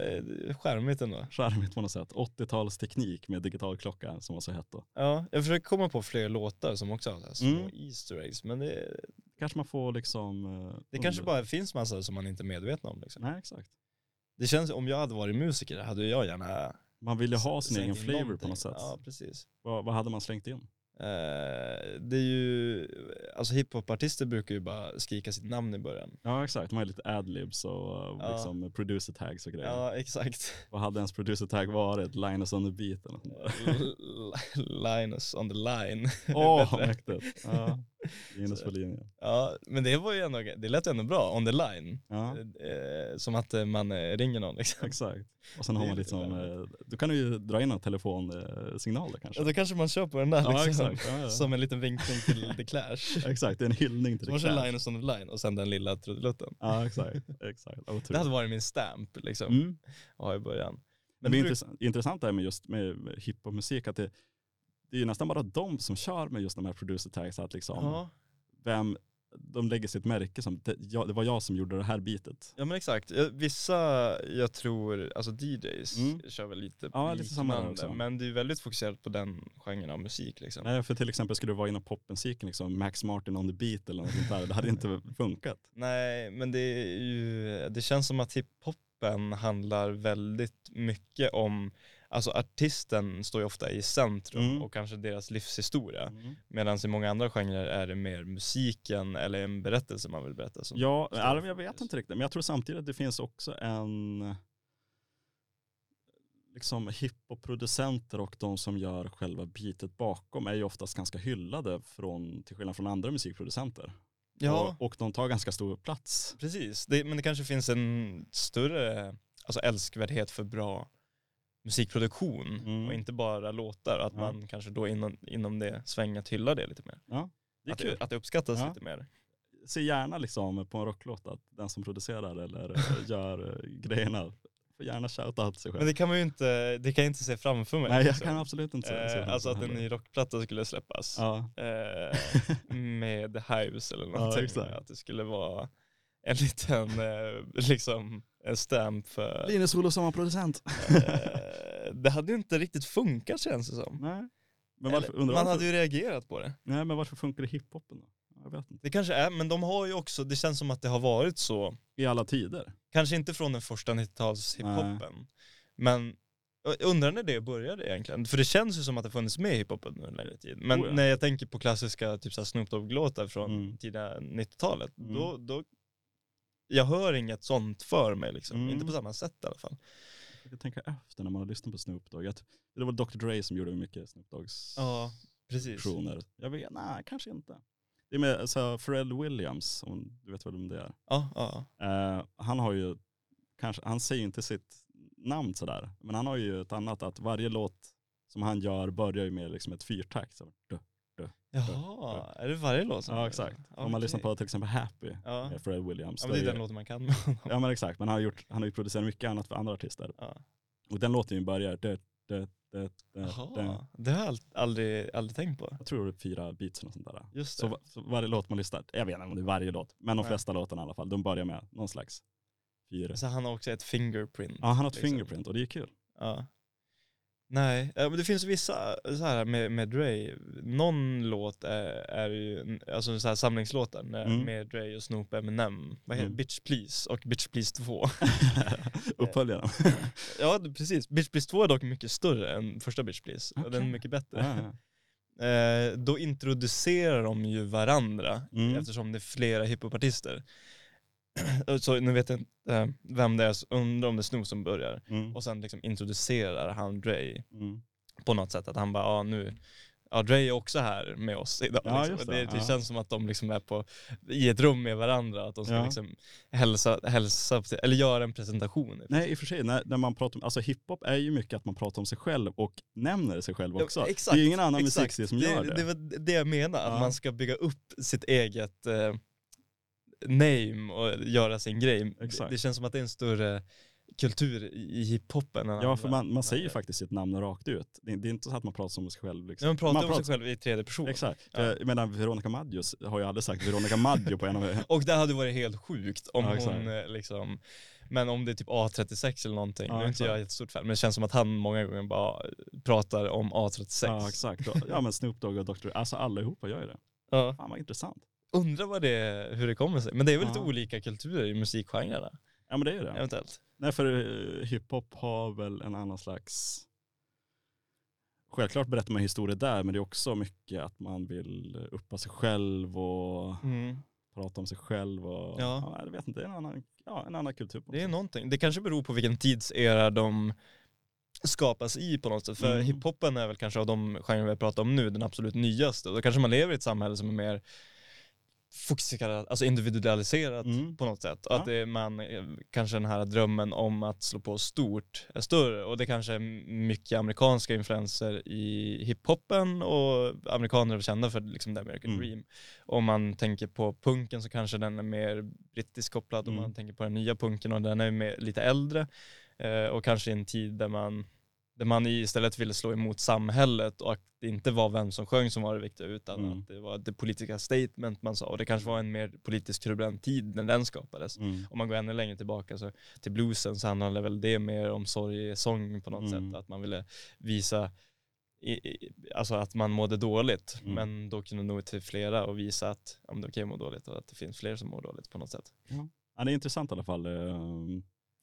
charmigt ändå. charmigt på något sätt. 80-talsteknik med digital klocka som var så hett då. Ja, jag försöker komma på fler låtar som också har så här små Mm. Easter eggs, men det, Kanske man får liksom... eh, det kanske under- bara finns massa som man inte är medveten om. Liksom. Nej exakt. Det känns, om jag hade varit musiker hade jag gärna Man vill ju ha sin egen flavor på någonting. något sätt. Ja, precis. Vad, vad hade man slängt in? Eh, det är ju, alltså hiphopartister brukar ju bara skrika sitt namn i början. Ja exakt, de har ju lite adlibs och Ja. liksom producer tags och grejer. Ja, exakt. Vad hade ens producer tag varit? Linus on the beat eller något <laughs> Linus on the line. Åh, <laughs> Bättre. mäktigt. Ja. Linus på linjen. Ja, men det var ju ändå, det lät ändå bra, on the line. Ja, Eh, som att eh, man eh, ringer någon liksom. exakt. Och sen har man liksom, eh, då kan du ju dra in en telefonsignal kanske. Ja, då kanske man kör på den där Ja, liksom. Ja, ja. Som en liten vinkning till The Clash. <laughs> Exakt, det är en hyllning till Så man det. kör Clash. Linus on the line och sen den lilla trudelutten. Ja exakt, exakt. Otroligt. Det hade varit min stamp liksom, Mm. ha i början. Men det är bruk- intressant, det här med just med hiphopmusik att det, det är ju nästan bara de som kör med just de här producer tags att liksom, Ja. vem, de lägger sitt märke som, det, jag, det var jag som gjorde det här bitet. ja men exakt, vissa jag tror, alltså DJs Mm. kör väl lite Ja, lite samma också. men det är väldigt fokuserat på den genren av musik liksom. Nej, för till exempel skulle det vara inom popmusiken, liksom Max Martin on the beat eller något sånt där, det hade inte <laughs> funkat. Nej, men det är ju, det känns som att hiphopen handlar väldigt mycket om, alltså artisten står ju ofta i centrum Mm. och kanske deras livshistoria. Medan i många andra genrer är det mer musiken eller en berättelse man vill berätta. Som Ja, jag vet inte riktigt, men jag tror samtidigt att det finns också en liksom hiphop-producenter och de som gör själva beatet bakom är ju oftast ganska hyllade från, till skillnad från andra musikproducenter. Ja, Och, och de tar ganska stor plats. precis. Det, men det kanske finns en större alltså älskvärdhet för bra musikproduktion Mm. och inte bara låtar. Att Ja. man kanske då inom, inom det svänget hyllar det lite mer. Det är att, kul. det, att det uppskattas Ja. lite mer. Se gärna liksom på en rocklåt att den som producerar eller <laughs> gör eh, grejerna får gärna shouta till sig själv. Men det kan man ju inte, det kan jag inte se framför mig. Nej jag liksom. kan absolut inte säga så. eh, Alltså att en ny rockplatta skulle släppas. Ja, Eh, <laughs> med The Hives eller någonting. att det skulle vara en liten, eh, liksom, en stamp för... Linus Olof som var producent. eh, det hade ju inte riktigt funkat känns det som. Nej. Men varför, Eller, man varför, hade ju reagerat på det. nej, men varför funkar det hiphopen då? Jag vet inte. Det kanske är, men de har ju också, det känns som att det har varit så, I alla tider. kanske inte från den första 90-tals hiphopen, men jag undrar när det började egentligen. För det känns ju som att det funnits med i hiphopen under en längre tid. Men Oh ja. när jag tänker på klassiska typ så Snoop Dogg-låtar från Mm. tidiga 90-talet, Mm. då, då jag hör inget sånt för mig liksom. Mm. Inte på samma sätt i alla fall. Jag tänka efter när man har lyssnat på Snoop Dogg. Det var Dr Dre som gjorde mycket Snoop Doggs Ja, precis. versioner. Jag vet, nej kanske inte. Det är med så Pharrell Williams, om du vet vem det är. Ja, ja. Eh, han har ju, kanske, han säger inte sitt namn sådär, men han har ju ett annat att varje låt som han gör börjar ju med liksom ett fyrtakt. Så, duh. Jaha, är det varje låt som Ja exakt. Om man lyssnar på till exempel Happy Ja. med Pharrell Williams. Ja, men det är den låten man kan med <laughs> honom. Ja men exakt, men han har, gjort, han har ju producerat mycket annat för andra artister. Ja. Och den låten ju börjar, dö, dö, dö. Jaha, det har jag ald- aldrig, aldrig tänkt på. jag tror det är fyra beats eller sånt där. Just det. Så, så varje låt man lyssnar, jag vet inte om det är varje låt, men de flesta låtarna i alla fall, de börjar med någon slags fyra. Så han har också ett fingerprint. Ja han har ett liksom. fingerprint och det är kul. Ja. Nej, ja, men det finns vissa så här med, med Dre, någon låt är, är ju, alltså så här samlingslåtar när- Mm. med Dre och Snoop Eminem, vad heter Mm. Bitch Please och Bitch Please 2. <laughs> Uppföljaren. <laughs> ja precis, Bitch Please 2 är dock mycket större än första Bitch Please och den är mycket bättre. ja. <laughs> Eh, då introducerar de ju varandra Mm. eftersom det är flera hiphopartister. <clears throat> Så nu vet jag inte eh, vem det är, så undrar om det är Snoop som börjar. Mm. Och sen liksom introducerar han Dre Mm. på något sätt. Att han bara, ja nu, ja Dre är också här med oss idag. Ja, liksom. det, det, det ja. känns som att de liksom är på, i ett rum med varandra. Att de ska Ja. liksom hälsa, hälsa eller göra en presentation. Nej i och för sig, när, när man pratar om, alltså hiphop är ju mycket att man pratar om sig själv och nämner sig själv också. exakt, det är ju ingen annan musikstil som det, gör det. Det var det jag menar, att man ska bygga upp sitt eget eh, name och göra sin grej. Exakt. Det känns som att det är en större kultur i hiphopen Ja, för man, man säger ju faktiskt sitt namn rakt ut. Det, det är inte så att man pratar som sig själv. Liksom. Ja, man pratar man om sig själv i tredje person. Exakt. Ja. Jag menar, Veronica Maggio har ju aldrig sagt Veronica Maggio på en av... <laughs> Och det hade varit helt sjukt om Ja, hon eh, liksom, men om det är typ A36 eller någonting, Ja, nu är inte jag jättestort fan, men det känns som att han många gånger bara pratar om A36. Ja, exakt. Ja, men Snoop Dogg och Dr. Alltså allihopa gör ju det. Ja. Fan vad intressant. Undrar vad det, hur det kommer sig. Men det är väl lite olika kulturer i musikgenrerna, Ja men det är ju det. eventuellt. Nej för eh, hiphop har väl en annan slags, självklart berättar man historier där men det är också mycket att man vill uppa sig själv och prata om sig själv och Ja. ja. jag vet inte, det är en annan, ja, en annan kultur. Det är någonting. Det kanske beror på vilken tidsera de skapas i på något sätt. För Mm. hiphopen är väl kanske av de genrer vi pratar om nu den absolut nyaste. Och då kanske man lever i ett samhälle som är mer fokuserat, alltså individualiserat Mm. på något sätt. Att det man, eh, kanske den här drömmen om att slå på stort är större. Och det kanske är mycket amerikanska influenser i hiphopen och amerikaner är kända för liksom the American Mm. dream. Om man tänker på punken så kanske den är mer brittisk kopplad. Om Mm. man tänker på den nya punken och den är mer, lite äldre. Eh, och kanske i en tid där man, där man istället ville slå emot samhället och att det inte var vem som sjöng som var det viktiga utan Mm. att det var det politiska statement man sa. Och det kanske var en mer politiskt turbulent tid när den skapades. Mm. Om man går ännu längre tillbaka så till bluesen så handlade väl det mer om sorgesång på något Mm. sätt. Att man ville visa i, i, alltså att man mådde dåligt. Mm. Men då kunde nå ut till flera och visa att ja, det är okej att må dåligt och att det finns fler som mår dåligt på något sätt. Ja, det är intressant i alla fall.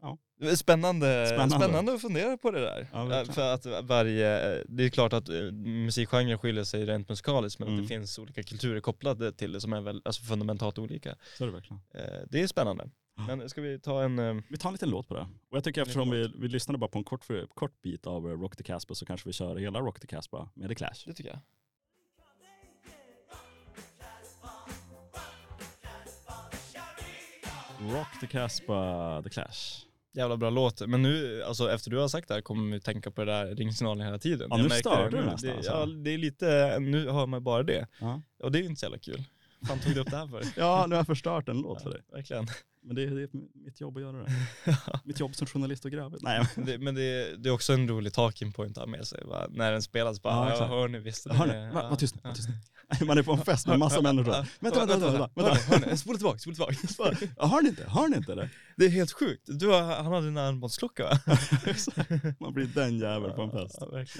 Eh, Spännande, Spännande. spännande. att fundera på det där. Ja, verkligen. för att varje, det är klart att eh, musikgenrer skiljer sig rent musikaliskt men att Mm. det finns olika kulturer kopplade till det som är väl, alltså fundamentalt olika. Så är det verkligen. Eh, Det är spännande. Ja. Men ska vi ta en, eh, Vi tar en liten låt på det. Och jag tycker eftersom vi, vi lyssnade bara på en kort, kort bit av eh, Rock the Casbah så kanske vi kör hela Rock the Casbah med The Clash. det tycker jag. Rock the Casbah, The Clash. Jävla bra låt. Men nu, alltså efter du har sagt det här kommer vi tänka på det där ringsignalen hela tiden. Ja, nu det. du Nu- nästan, det, alltså. Ja, det är lite, nu hör man bara det. Ja. Och det är ju inte så jävla kul. fan tog du upp det här för? <laughs> ja, nu har jag förstört en låt för dig. Verkligen. Men det är, det är mitt jobb att göra det. <laughs> mitt jobb som journalist och grävare. Nej, men- <laughs> Det, men det, det är också en rolig talking point att ha med sig. Va? När den spelas bara, Ja, ja, hör ni visst Hör ni? Va, Ja, Var tyst ja. var tyst. <laughs> Man är på en fest med massa människor. Vänta, vänta, vänta. Spola tillbaka, spola tillbaka. Hör ni inte? Hör ni inte det? Det är helt sjukt. Du har, han hade en armbandsklocka va? <laughs> Man blir den jävel på en fest.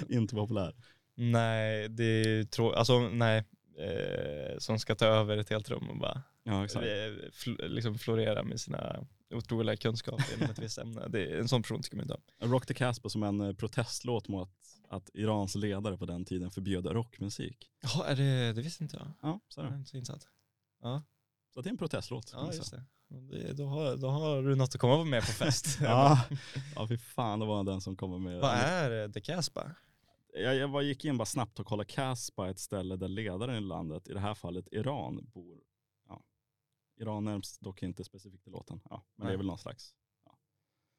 Inte populär. Nej, det är tråkigt. Alltså nej. Eh, som ska ta över ett helt rum och bara Ja, exakt. eh, liksom florera med sina otroliga kunskaper inom ett visst ämne. Det är, en sån person ska man inte ha. Rock the Casbah som en eh, protestlåt mot att Irans ledare på den tiden förbjöd rockmusik. Ja, är det, det visste inte jag. Ja, så är Jag är det. inte så insatt. Så det är en protestlåt. Ja, just det. det då, har, då har du något att komma med på fest. <laughs> Ja, ja fy fan det var den som kommer med. Vad är eh, The Casbah? Jag, jag gick in bara snabbt och kollade Casbah, ett ställe där ledaren i landet, i det här fallet Iran, bor. Ja. Iran nämns dock inte specifikt i låten. Ja, men det är Nej. väl någon slags.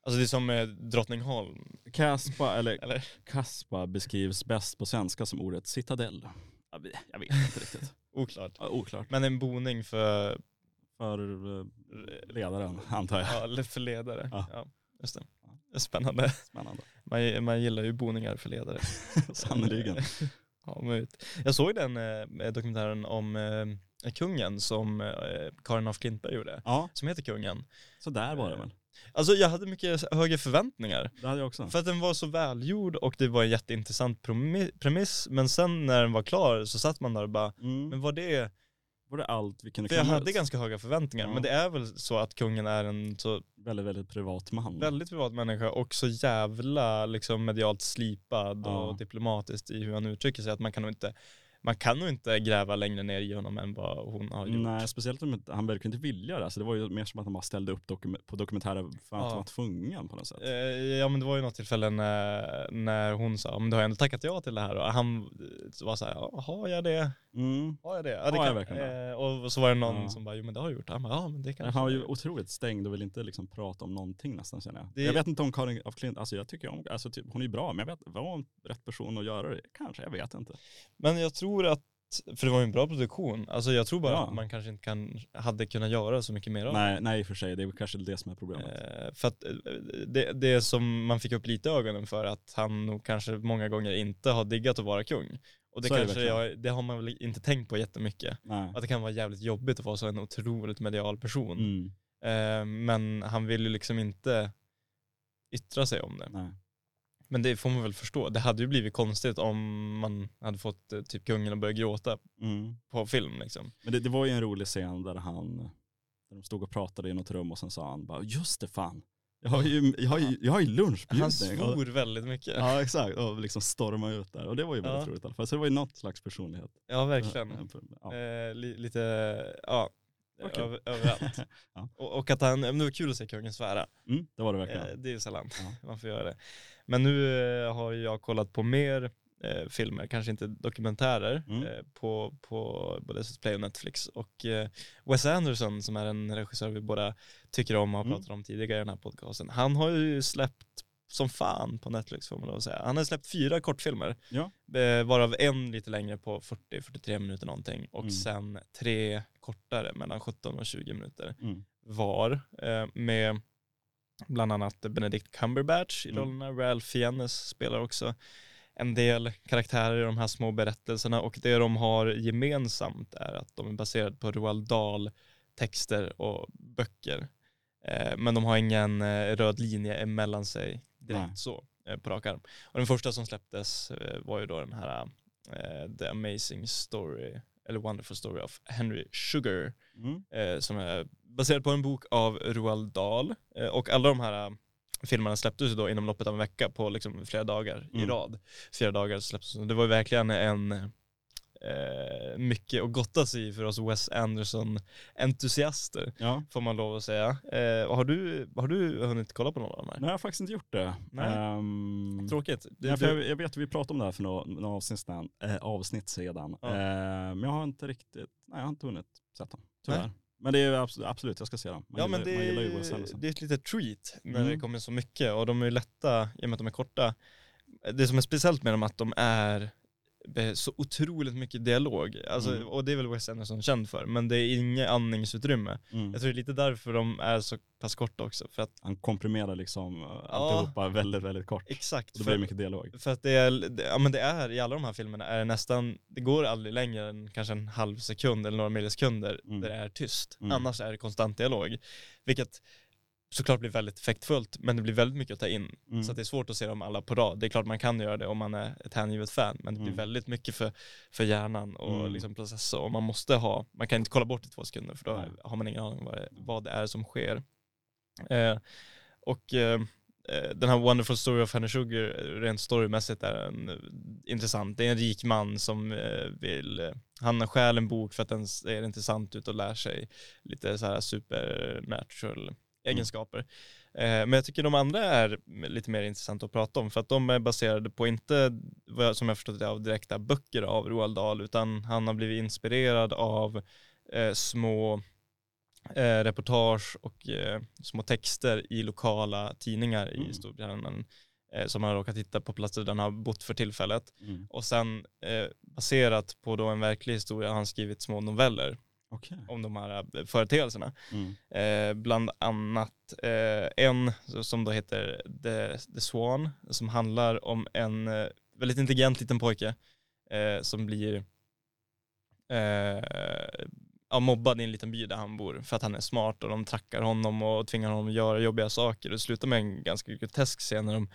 Alltså det är som eh, Drottningholm, Casbah, eller eller? Casbah beskrivs bäst på svenska som ordet citadell. Jag vet, jag vet inte riktigt. <laughs> Oklart. Ja, oklart. Men en boning för, För eh, ledaren, antar jag. ja, för ledare. Ja. Ja. just det. Spännande. Spännande. Man, man gillar ju boningar för ledare. <laughs> Sannerligen. <laughs> Ja, möjligt. Jag såg den eh, dokumentären om eh, kungen som eh, Karin af Klintberg gjorde, Ja, som heter Kungen. så där var det väl. Alltså jag hade mycket högre förväntningar. Det hade jag också. För att den var så välgjord och det var en jätteintressant premiss. Men sen när den var klar så satt man där och bara, Mm. men var det, Var det allt vi kunde för jag hade ut? ganska höga förväntningar. Ja. Men det är väl så att kungen är en så Väldigt, väldigt privat man. väldigt privat människa och så jävla liksom medialt slipad Ja. och diplomatiskt i hur han uttrycker sig. Att man kan nog inte, man kan nog inte gräva längre ner i honom än vad hon har gjort. Nej, speciellt om han verkar inte vilja det. Så det var ju mer som att han bara ställde upp dokum- på dokumentärer för att Ja. han var tvungen på något sätt. Eh, Ja men det var ju något tillfälle när, när hon sa, men du har ändå tackat ja till det här och han var så här, har jag det? Mm. Har jag det? Ja, det Har jag verkligen det? eh, Och så var det någon Ja. som bara, jo men det har jag gjort. Han bara, ja men det Han kanske var ju otroligt stängd och vill inte liksom prata om någonting nästan känner jag. Det- Jag vet inte om Karin af Klint, alltså jag tycker om, alltså typ, hon är ju bra, men jag vet, var hon rätt person att göra det? Kanske, jag vet inte. Men jag tror att för det var ju en bra produktion. Alltså jag tror bara Ja. att man kanske inte kan, hade kunnat göra så mycket mer av det. Nej, nej i och för sig, det är kanske det som är problemet. Eh, för att eh, det, det som man fick upp lite ögonen för att han nog kanske många gånger inte har diggat att vara kung. Och det Så är det kanske jag, det har man väl inte tänkt på jättemycket. Nej. Att det kan vara jävligt jobbigt att vara så en otroligt medial person. Mm, Eh, men han vill ju liksom inte yttra sig om det. nej. Men det får man väl förstå. Det hade ju blivit konstigt om man hade fått eh, typ kungen att börja gråta Mm. på film liksom. Men det, det var ju en rolig scen där han, där de stod och pratade i något rum och sen sa han bara, just det fan, jag har ju, jag har ju, jag har ju lunchbjudning. Han svor väldigt mycket. Ja, Ja exakt, och liksom storma ut där. Och det var ju väldigt Ja. roligt i alla fall. Så det var ju något slags personlighet. verkligen. Ja. Eh, li, lite, ja, Okej. över, överallt. <laughs> Ja. och, och att han, men det var kul att se kungen svära. Mm, det var det verkligen. Eh, det är ju sällan Ja. <laughs> man får göra det. Men nu eh, har jag kollat på mer eh, filmer, kanske inte dokumentärer, Mm. eh, på, på både SVT Play och Netflix. Och eh, Wes Anderson som är en regissör vi båda tycker om och har Mm. pratat om tidigare i den här podcasten, han har ju släppt som fan på Netflix får man lov att säga. Han har släppt fyra kortfilmer, Ja. eh, varav en lite längre på 40-43 minuter någonting och Mm. sen tre kortare mellan 17 och 20 minuter Mm. var eh, med bland annat Benedict Cumberbatch i Mm. rollerna. Ralph Fiennes spelar också en del karaktärer i de här små berättelserna och det de har gemensamt är att de är baserade på Roald Dahl texter och böcker. Eh, men de har ingen röd linje emellan sig direkt Nej. så eh, på rak arm. Och den första som släpptes eh, var ju då den här eh, The Amazing Story eller Wonderful Story of Henry Sugar Mm. som är baserad på en bok av Roald Dahl. Och alla de här filmerna släpptes ju då inom loppet av en vecka på liksom flera dagar i Mm. rad. Fyra dagar släpptes de. Det var ju verkligen en eh, mycket att gotta sig i för oss Wes Anderson-entusiaster, Ja. får man lov att säga. Eh, har, du, har du hunnit kolla på någon av de här? Nej jag har faktiskt inte gjort det. Nej. Ehm, Tråkigt. Det, det, jag, jag vet att vi pratade om det här för några, några avsnitt. Äh, avsnitt sedan. Ja. Eh, men jag har inte riktigt, nej jag har inte hunnit sett dem. Tyvärr. Nej. Men det är absolut, absolut, jag ska se dem. Man ja gillar, men det, man gillar ju är- Wes Anderson. det är ett litet treat när Mm. det kommer så mycket och de är lätta i och med att de är korta. Det som är speciellt med dem är att de är eh, så otroligt mycket dialog. Alltså, Mm. Och det är väl Wes Anderson känd för, men det är inget andningsutrymme. Mm. Jag tror det är lite därför de är så pass korta också. För att, Han komprimerar liksom ja. alltihopa väldigt, väldigt kort. exakt, Och då blir det mycket dialog. för att det är, det, ja men det är, i alla de här filmerna är det nästan, det går aldrig längre än kanske en halv sekund eller några millisekunder Mm. där det är tyst. Mm. Annars är det konstant dialog. Vilket såklart blir väldigt effektfullt, men det blir väldigt mycket att ta in. Mm. Så det är svårt att se dem alla på rad. Det är klart man kan göra det om man är ett hängivet fan, men det blir Mm. väldigt mycket för, för hjärnan och Mm. liksom processa. Och man måste ha, man kan inte kolla bort i två sekunder för då Nej. har man ingen aning om vad det, vad det är som sker. Eh, och eh, eh, den här Wonderful Story of Henry Sugar, rent storymässigt är den eh, intressant. Det är en rik man som eh, vill, han stjäl en bok för att den ser intressant ut och lär sig lite så här supernatural egenskaper. Eh, Men jag tycker de andra är lite mer intressanta att prata om för att de är baserade på inte, som jag förstått det, av direkta böcker av Roald Dahl utan han har blivit inspirerad av eh, små eh, reportage och små texter i lokala tidningar Mm. i Storbritannien eh, som han har råkat hitta på platser där han har bott för tillfället. Mm. Och sen eh, baserat på då en verklig historia har han skrivit små noveller Okej. om de här eh, företeelserna. Mm. Eh, bland annat eh, en som då heter The, The Swan som handlar om en eh, väldigt intelligent liten pojke eh, som blir eh, ja, mobbad i en liten by där han bor för att han är smart och de trackar honom och tvingar honom att göra jobbiga saker. Det slutar med en ganska grotesk scen när de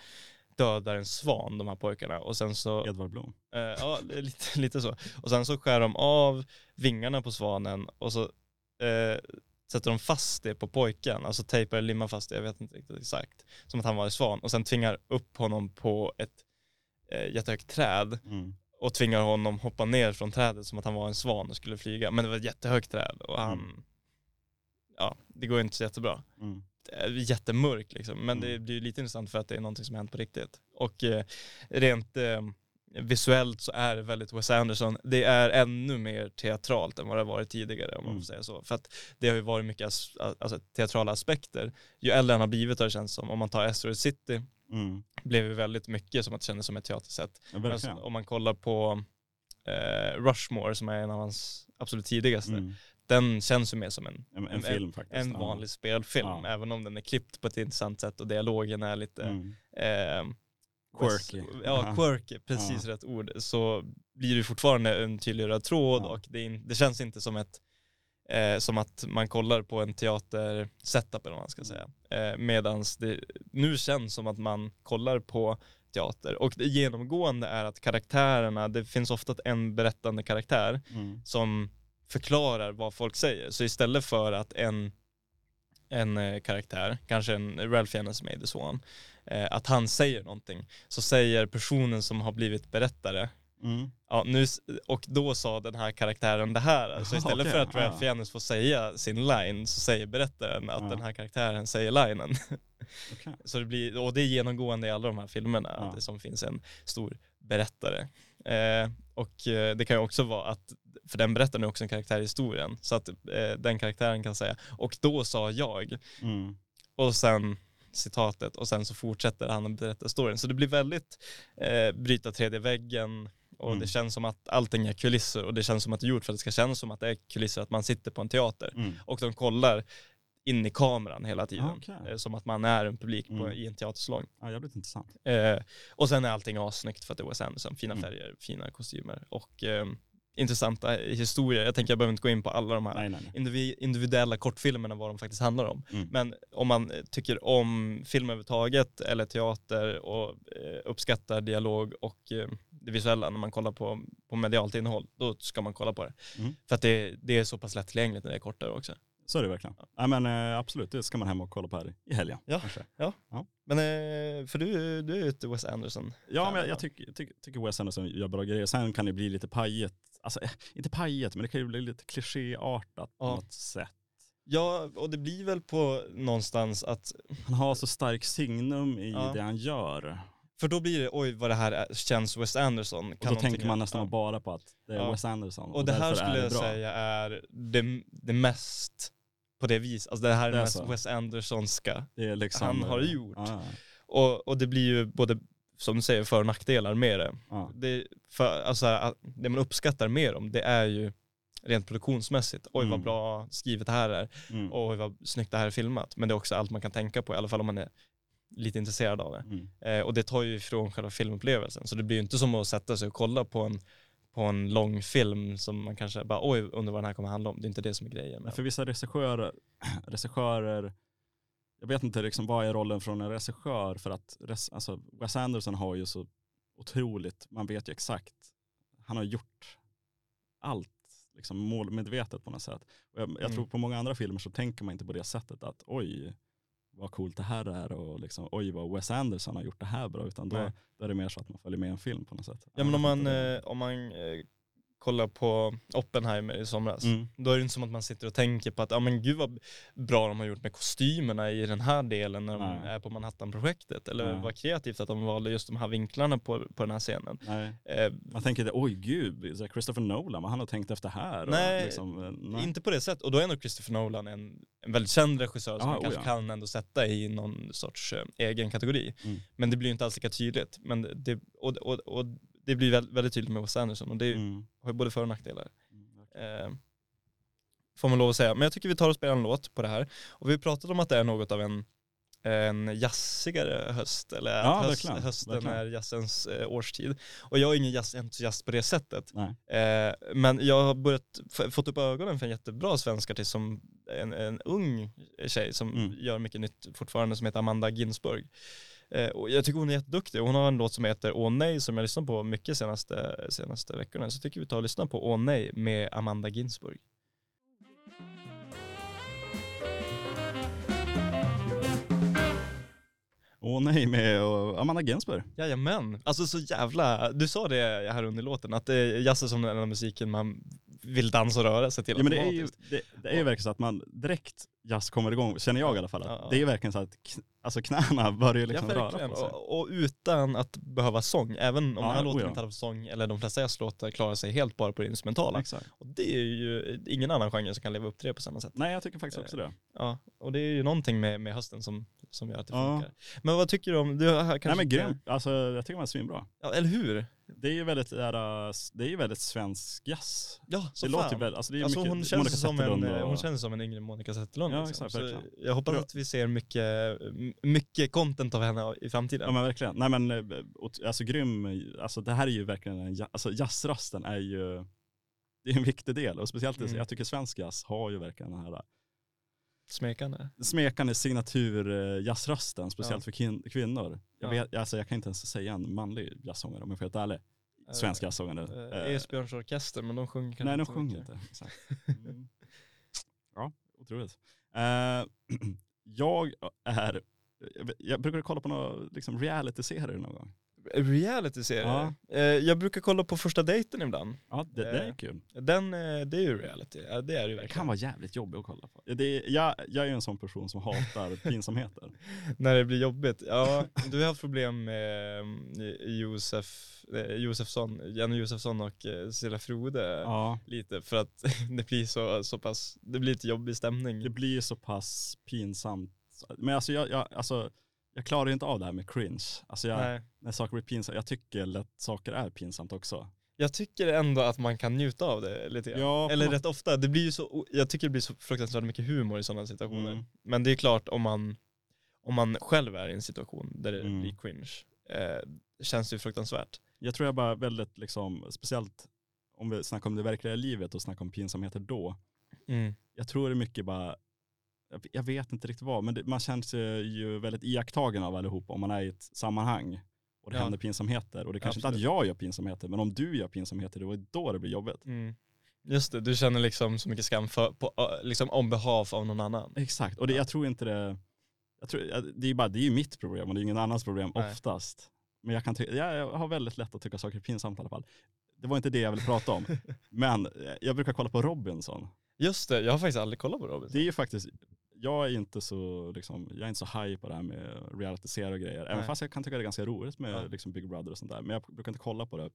dödar en svan, de här pojkarna. Och sen så Edvard Blom. Eh, ja, lite, <laughs> lite så. Och sen så skär de av vingarna på svanen och så eh, sätter de fast det på pojken, alltså tejpar eller limmar fast det, jag vet inte riktigt exakt, som att han var en svan och sen tvingar upp honom på ett eh, jättehögt träd Mm. och tvingar honom hoppa ner från trädet som att han var en svan och skulle flyga. Men det var ett jättehögt träd och han, Mm. ja, det går inte så jättebra Mm. Är jättemörk liksom. Men det Mm. blir ju lite intressant för att det är någonting som har hänt på riktigt. Och eh, rent eh, visuellt så är det väldigt Wes Anderson. Det är ännu mer teatralt än vad det har varit tidigare om man Mm. får säga så. För att det har ju varit mycket as- alltså, teatrala aspekter. Ju äldre han har blivit har det känts som. Om man tar Asteroid City Mm. blev det väldigt mycket som att det kändes som ett teatersätt. Verkligen. om man kollar på eh, Rushmore som är en av hans absolut tidigaste, Mm. Den känns ju mer som en, En, en film faktiskt. en ja. vanlig spelfilm, Ja. även om den är klippt på ett intressant sätt och dialogen är lite Mm. eh, Quirky. Ja, Ja. quirky, precis rätt ord. Så blir det fortfarande en tydlig röd tråd Ja. och det, in, det känns inte som ett eh, som att man kollar på en teater-setup eller vad man ska säga. Eh, medans det nu känns som att man kollar på teater. Och det genomgående är att karaktärerna, det finns ofta en berättande karaktär Mm. som förklarar vad folk säger. Så istället för att en, en eh, karaktär, kanske en Ralph Fiennes som är Swan, eh, att han säger någonting, så säger personen som har blivit berättare Mm. Ja, nu, och då sa den här karaktären det här. Så istället okej, för att Ralph ja. Fiennes får säga sin line så säger berättaren att Ja. den här karaktären säger linen. <laughs> Okej. Så det blir, och det är genomgående i alla de här filmerna, Ja. att det som finns en stor berättare. Eh, och eh, det kan ju också vara att, för den berättaren är också en karaktär i historien, så att eh, den karaktären kan säga, och då sa jag, Mm. och sen citatet, och sen så fortsätter han att berätta storyn. Så det blir väldigt eh, bryta tredje väggen, och Mm. det känns som att allting är kulisser, och det känns som att det är gjort för att det ska kännas som att det är kulisser, att man sitter på en teater. Mm. Och de kollar in i kameran hela tiden, Okej. eh, som att man är en publik på, Mm. i en teatersalong. Ja, jävligt intressant. Eh, och sen är allting assnyggt för att det är Wes Anderson. Fina Mm. färger, fina kostymer och eh, intressanta historier. Jag tänker jag behöver inte gå in på alla de här Nej, nej, nej. indivi- individuella kortfilmerna vad de faktiskt handlar om. Mm. Men om man eh, tycker om film överhuvudtaget eller teater och eh, uppskattar dialog och eh, det visuella när man kollar på, på medialt innehåll, då ska man kolla på det. Mm. För att det, det är så pass lättillgängligt när det är kortare också. Så är det verkligen. Ja. men eh, absolut, det ska man hem och kolla på här i helgen. Ja. Kanske. Men eh, för du, du är ju ett Wes Anderson. Ja, men jag, jag tycker, tycker, tycker Wes Anderson gör bra grejer. Sen kan det bli lite pajet. Alltså, eh, inte pajet, men det kan ju bli lite klichéartat på Ja. något sätt. Ja, och det blir väl på någonstans att, Han har så stark signum i Ja. det han gör. för då blir det oj vad det här är, känns Wes Anderson. Kan Och då tänker man nästan ja. bara på att det är Ja. Wes Anderson. Och det här skulle jag säga är det, det mest på det vis, alltså det här är Det mest så. Wes Andersonska. Liksom, han har eh, gjort. Ja, Och, och det blir ju både, som du säger, för och nackdelar med det. ja. det, för, alltså, det man uppskattar mer om det är ju rent produktionsmässigt. Oj vad Mm. bra skrivet det här är. Mm. Oj vad snyggt det här är filmat. Men det är också allt man kan tänka på, i alla fall om man är lite intresserad av det. Mm. Eh, och det tar ju ifrån själva filmupplevelsen. Så det blir ju inte som att sätta sig och kolla på en, på en lång film som man kanske bara oj undrar vad den här kommer handla om. Det är inte det som är grejen. Men för vissa regissörer, <clears throat> regissörer, jag vet inte liksom vad är rollen från en regissör för att alltså Wes Anderson har ju så otroligt, man vet ju exakt, han har gjort allt liksom målmedvetet på något sätt. Och jag, jag Mm. tror på många andra filmer så tänker man inte på det sättet att oj vad coolt det här är och liksom, oj vad Wes Anderson har gjort det här bra utan då, då är det mer så att man följer med en film på något sätt. Ja men jag om man, det. eh, om man kollar på Oppenheimer i somras, Mm. då är det inte som att man sitter och tänker på att ja men gud vad bra de har gjort med kostymerna i den här delen när de Nej. är på Manhattan-projektet. Eller Nej. vad kreativt att de valde just de här vinklarna på, på den här scenen. Eh, Man tänker, oj gud, Christopher Nolan, vad han har tänkt efter här. Nej, och liksom, eh, nej. Inte på det sättet, och då är ändå Christopher Nolan en, en väldigt känd regissör som Ja, man oh kanske ja. kan ändå sätta i någon sorts eh, egen kategori. Mm. Men det blir inte alls lika tydligt. Men det, och, och, och det blir väldigt, väldigt tydligt med Wes Anderson och det Mm. har ju både för och nackdelar. Mm. Eh, får man lov att säga. Men jag tycker vi tar och spelar en låt på det här. Och vi har pratat om att det är något av en, en jazzigare höst, eller Ja, höst, verkligen, hösten verkligen. är jazzens eh, årstid. Och jag är ingen jazzentusiast på det sättet. Eh, men jag har börjat, fått upp ögonen för en jättebra svensk artist som en, en ung tjej som Mm. gör mycket nytt fortfarande som heter Amanda Ginsburg. Eh, och jag tycker hon är jätteduktig. Hon har en låt som heter Åh nej som jag lyssnar på mycket senaste, senaste veckorna. Så tycker vi tar och lyssnar på Åh nej med Amanda Ginsburg. Åh nej, med och Amanda Gensberg. Jajamän, alltså så jävla, du sa det här under låten, att det är jazz som den enda musiken man vill dansa och röra sig till Ja, men det är ju, det, det är ju verkligen så att man direkt jazz kommer igång, känner jag i alla fall. Att Ja. Det är ju verkligen så att alltså knäna <laughs> börjar liksom ja, röra på sig. Och, och utan att behöva sång, även om Ja, den här låten ja. inte hade sång, eller de flesta jazzlåtar klarar sig helt bara på det instrumentala. Exakt. Och det är ju ingen annan genre som kan leva upp till det på samma sätt. Nej, jag tycker faktiskt också det. Ja, och det är ju någonting med, med hösten som, som gör att det Ja. funkar. Men vad tycker du om, du har kanske Nej men grymt, alltså jag tycker man är svinbra. Ja, eller hur? Det är ju väldigt, det är, ju väldigt svensk jazz. Ja, så det fan. låter väldigt, alltså det är Alltså mycket hon, känns som en, eh, och- hon känns som en yngre Monica Zetterlund. Ja, liksom. exakt, Så jag hoppas att vi ser mycket, mycket content av henne i framtiden. Ja men verkligen. Nej men eh, alltså grym, alltså det här är ju verkligen en, alltså jazzrösten är ju, det är en viktig del och speciellt Mm. jag tycker svensk jazz har ju verkligen den här Smekande. smekande signatur eh, jazzrösten, speciellt Ja. för kin- kvinnor. Jag, Ja. vet, alltså jag kan inte ens säga en manlig jazzsångare om jag får vara ärlig. Svensk jazzsångare. Eh, Eh, Esbjörns orkester, men de sjunger kanske Nej, de inte sjunger inte. <laughs> Mm. Ja, otroligt. Eh, <clears throat> jag är, jag brukar kolla på några liksom, reality-serier någon gång. Reality-serier? Ja. Eh, jag brukar kolla på första dejten ibland. Ja, det, det är Eh, kul. Den, eh, det är ju reality. Det är det verkligen. kan vara jävligt jobbigt att kolla på. Det är, jag, jag är en sån person som hatar <laughs> pinsamheter. När det blir jobbigt. Ja, du har haft problem med Josef, Josefsson, Janne Josefsson och Cecilia Frode Ja, lite för att <laughs> det blir så, så pass, det blir lite jobbig stämning. det blir så pass pinsamt. Men alltså jag, jag, alltså, jag klarar ju inte av det här med cringe. Alltså jag, Nej. när saker blir pinsamt, jag tycker lätt saker är pinsamt också. Jag tycker ändå att man kan njuta av det lite grann. Ja, Eller något- rätt ofta, det blir ju så, jag tycker det blir så fruktansvärt mycket humor i sådana situationer. Mm. Men det är klart om man, om man själv är i en situation där det Mm. blir cringe, eh, känns det ju fruktansvärt. Jag tror jag bara väldigt, liksom, speciellt om vi snackar om det verkliga livet och snackar om pinsamheter då. Jag tror det är mycket bara, jag- vet inte riktigt vad, men det, man känner sig ju väldigt iakttagen av allihop om man är i ett sammanhang och det Ja. händer pinsamheter. Och det kanske Absolut. inte att jag gör pinsamheter, men om du gör pinsamheter, då är det då det blir jobbigt. Mm. Just det, du känner liksom så mycket skam för, på, liksom on behalf av någon annan. Exakt, och det, jag tror inte det, jag tror, det är ju bara, det är mitt problem och det är ingen annans problem Nej. oftast. Men jag, kan ty- jag, jag har väldigt lätt att tycka saker är pinsamt i alla fall. Det var inte det jag ville prata om. <laughs> Men eh, jag brukar kolla på Robinson. Just det, jag har faktiskt aldrig kollat på Robinson. Det är ju faktiskt, jag är inte så, liksom, jag är inte så high på det här med reality-serier och grejer. Även Nej. fast jag kan tycka det är ganska roligt med Ja. liksom Big Brother och sånt där. Men jag brukar inte kolla på det.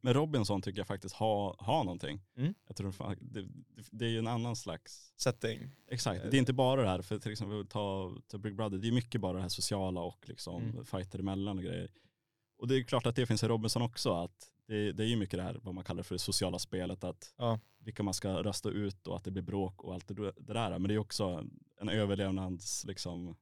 Men Robinson tycker jag faktiskt har ha någonting. Mm. Jag tror det, det, är ju en annan slags Setting. Exakt, Eh, det är inte bara det här, för till exempel ta, ta Big Brother, det är mycket bara det här sociala och liksom Mm. fighter emellan och grejer. Och det är klart att det finns i Robinson också, att det, det är ju mycket det här, vad man kallar för det sociala spelet, att Ja. vilka man ska rösta ut och att det blir bråk och allt det, det där. Men det är också en överlevnads liksom,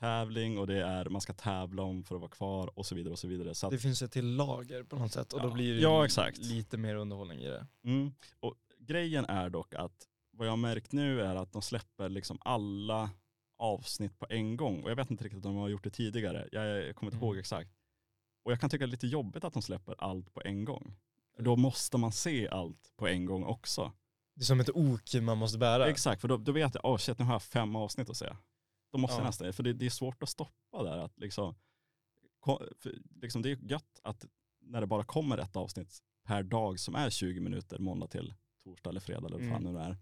tävling och det är, man ska tävla om för att vara kvar och så vidare och så vidare. Så att, Det finns ett till lager på något sätt och då Ja. blir det Ja, exakt. lite mer underhållning i det. Mm. Och grejen är dock att vad jag har märkt nu är att de släpper liksom alla avsnitt på en gång. Och jag vet inte riktigt om de har gjort det tidigare. Jag, jag kommer inte Mm. ihåg exakt. Och jag kan tycka det är lite jobbigt att de släpper allt på en gång. För då måste man se allt på en gång också. Det är som ett ok man måste bära. Exakt, för då, då vet jag, oh shit nu har jag fem avsnitt att se. Då måste Ja. jag nästan, för det, det är svårt att stoppa där. Att liksom, liksom det är gött att när det bara kommer ett avsnitt per dag som är 20 minuter måndag till torsdag eller fredag eller vad fan Mm. nu det är.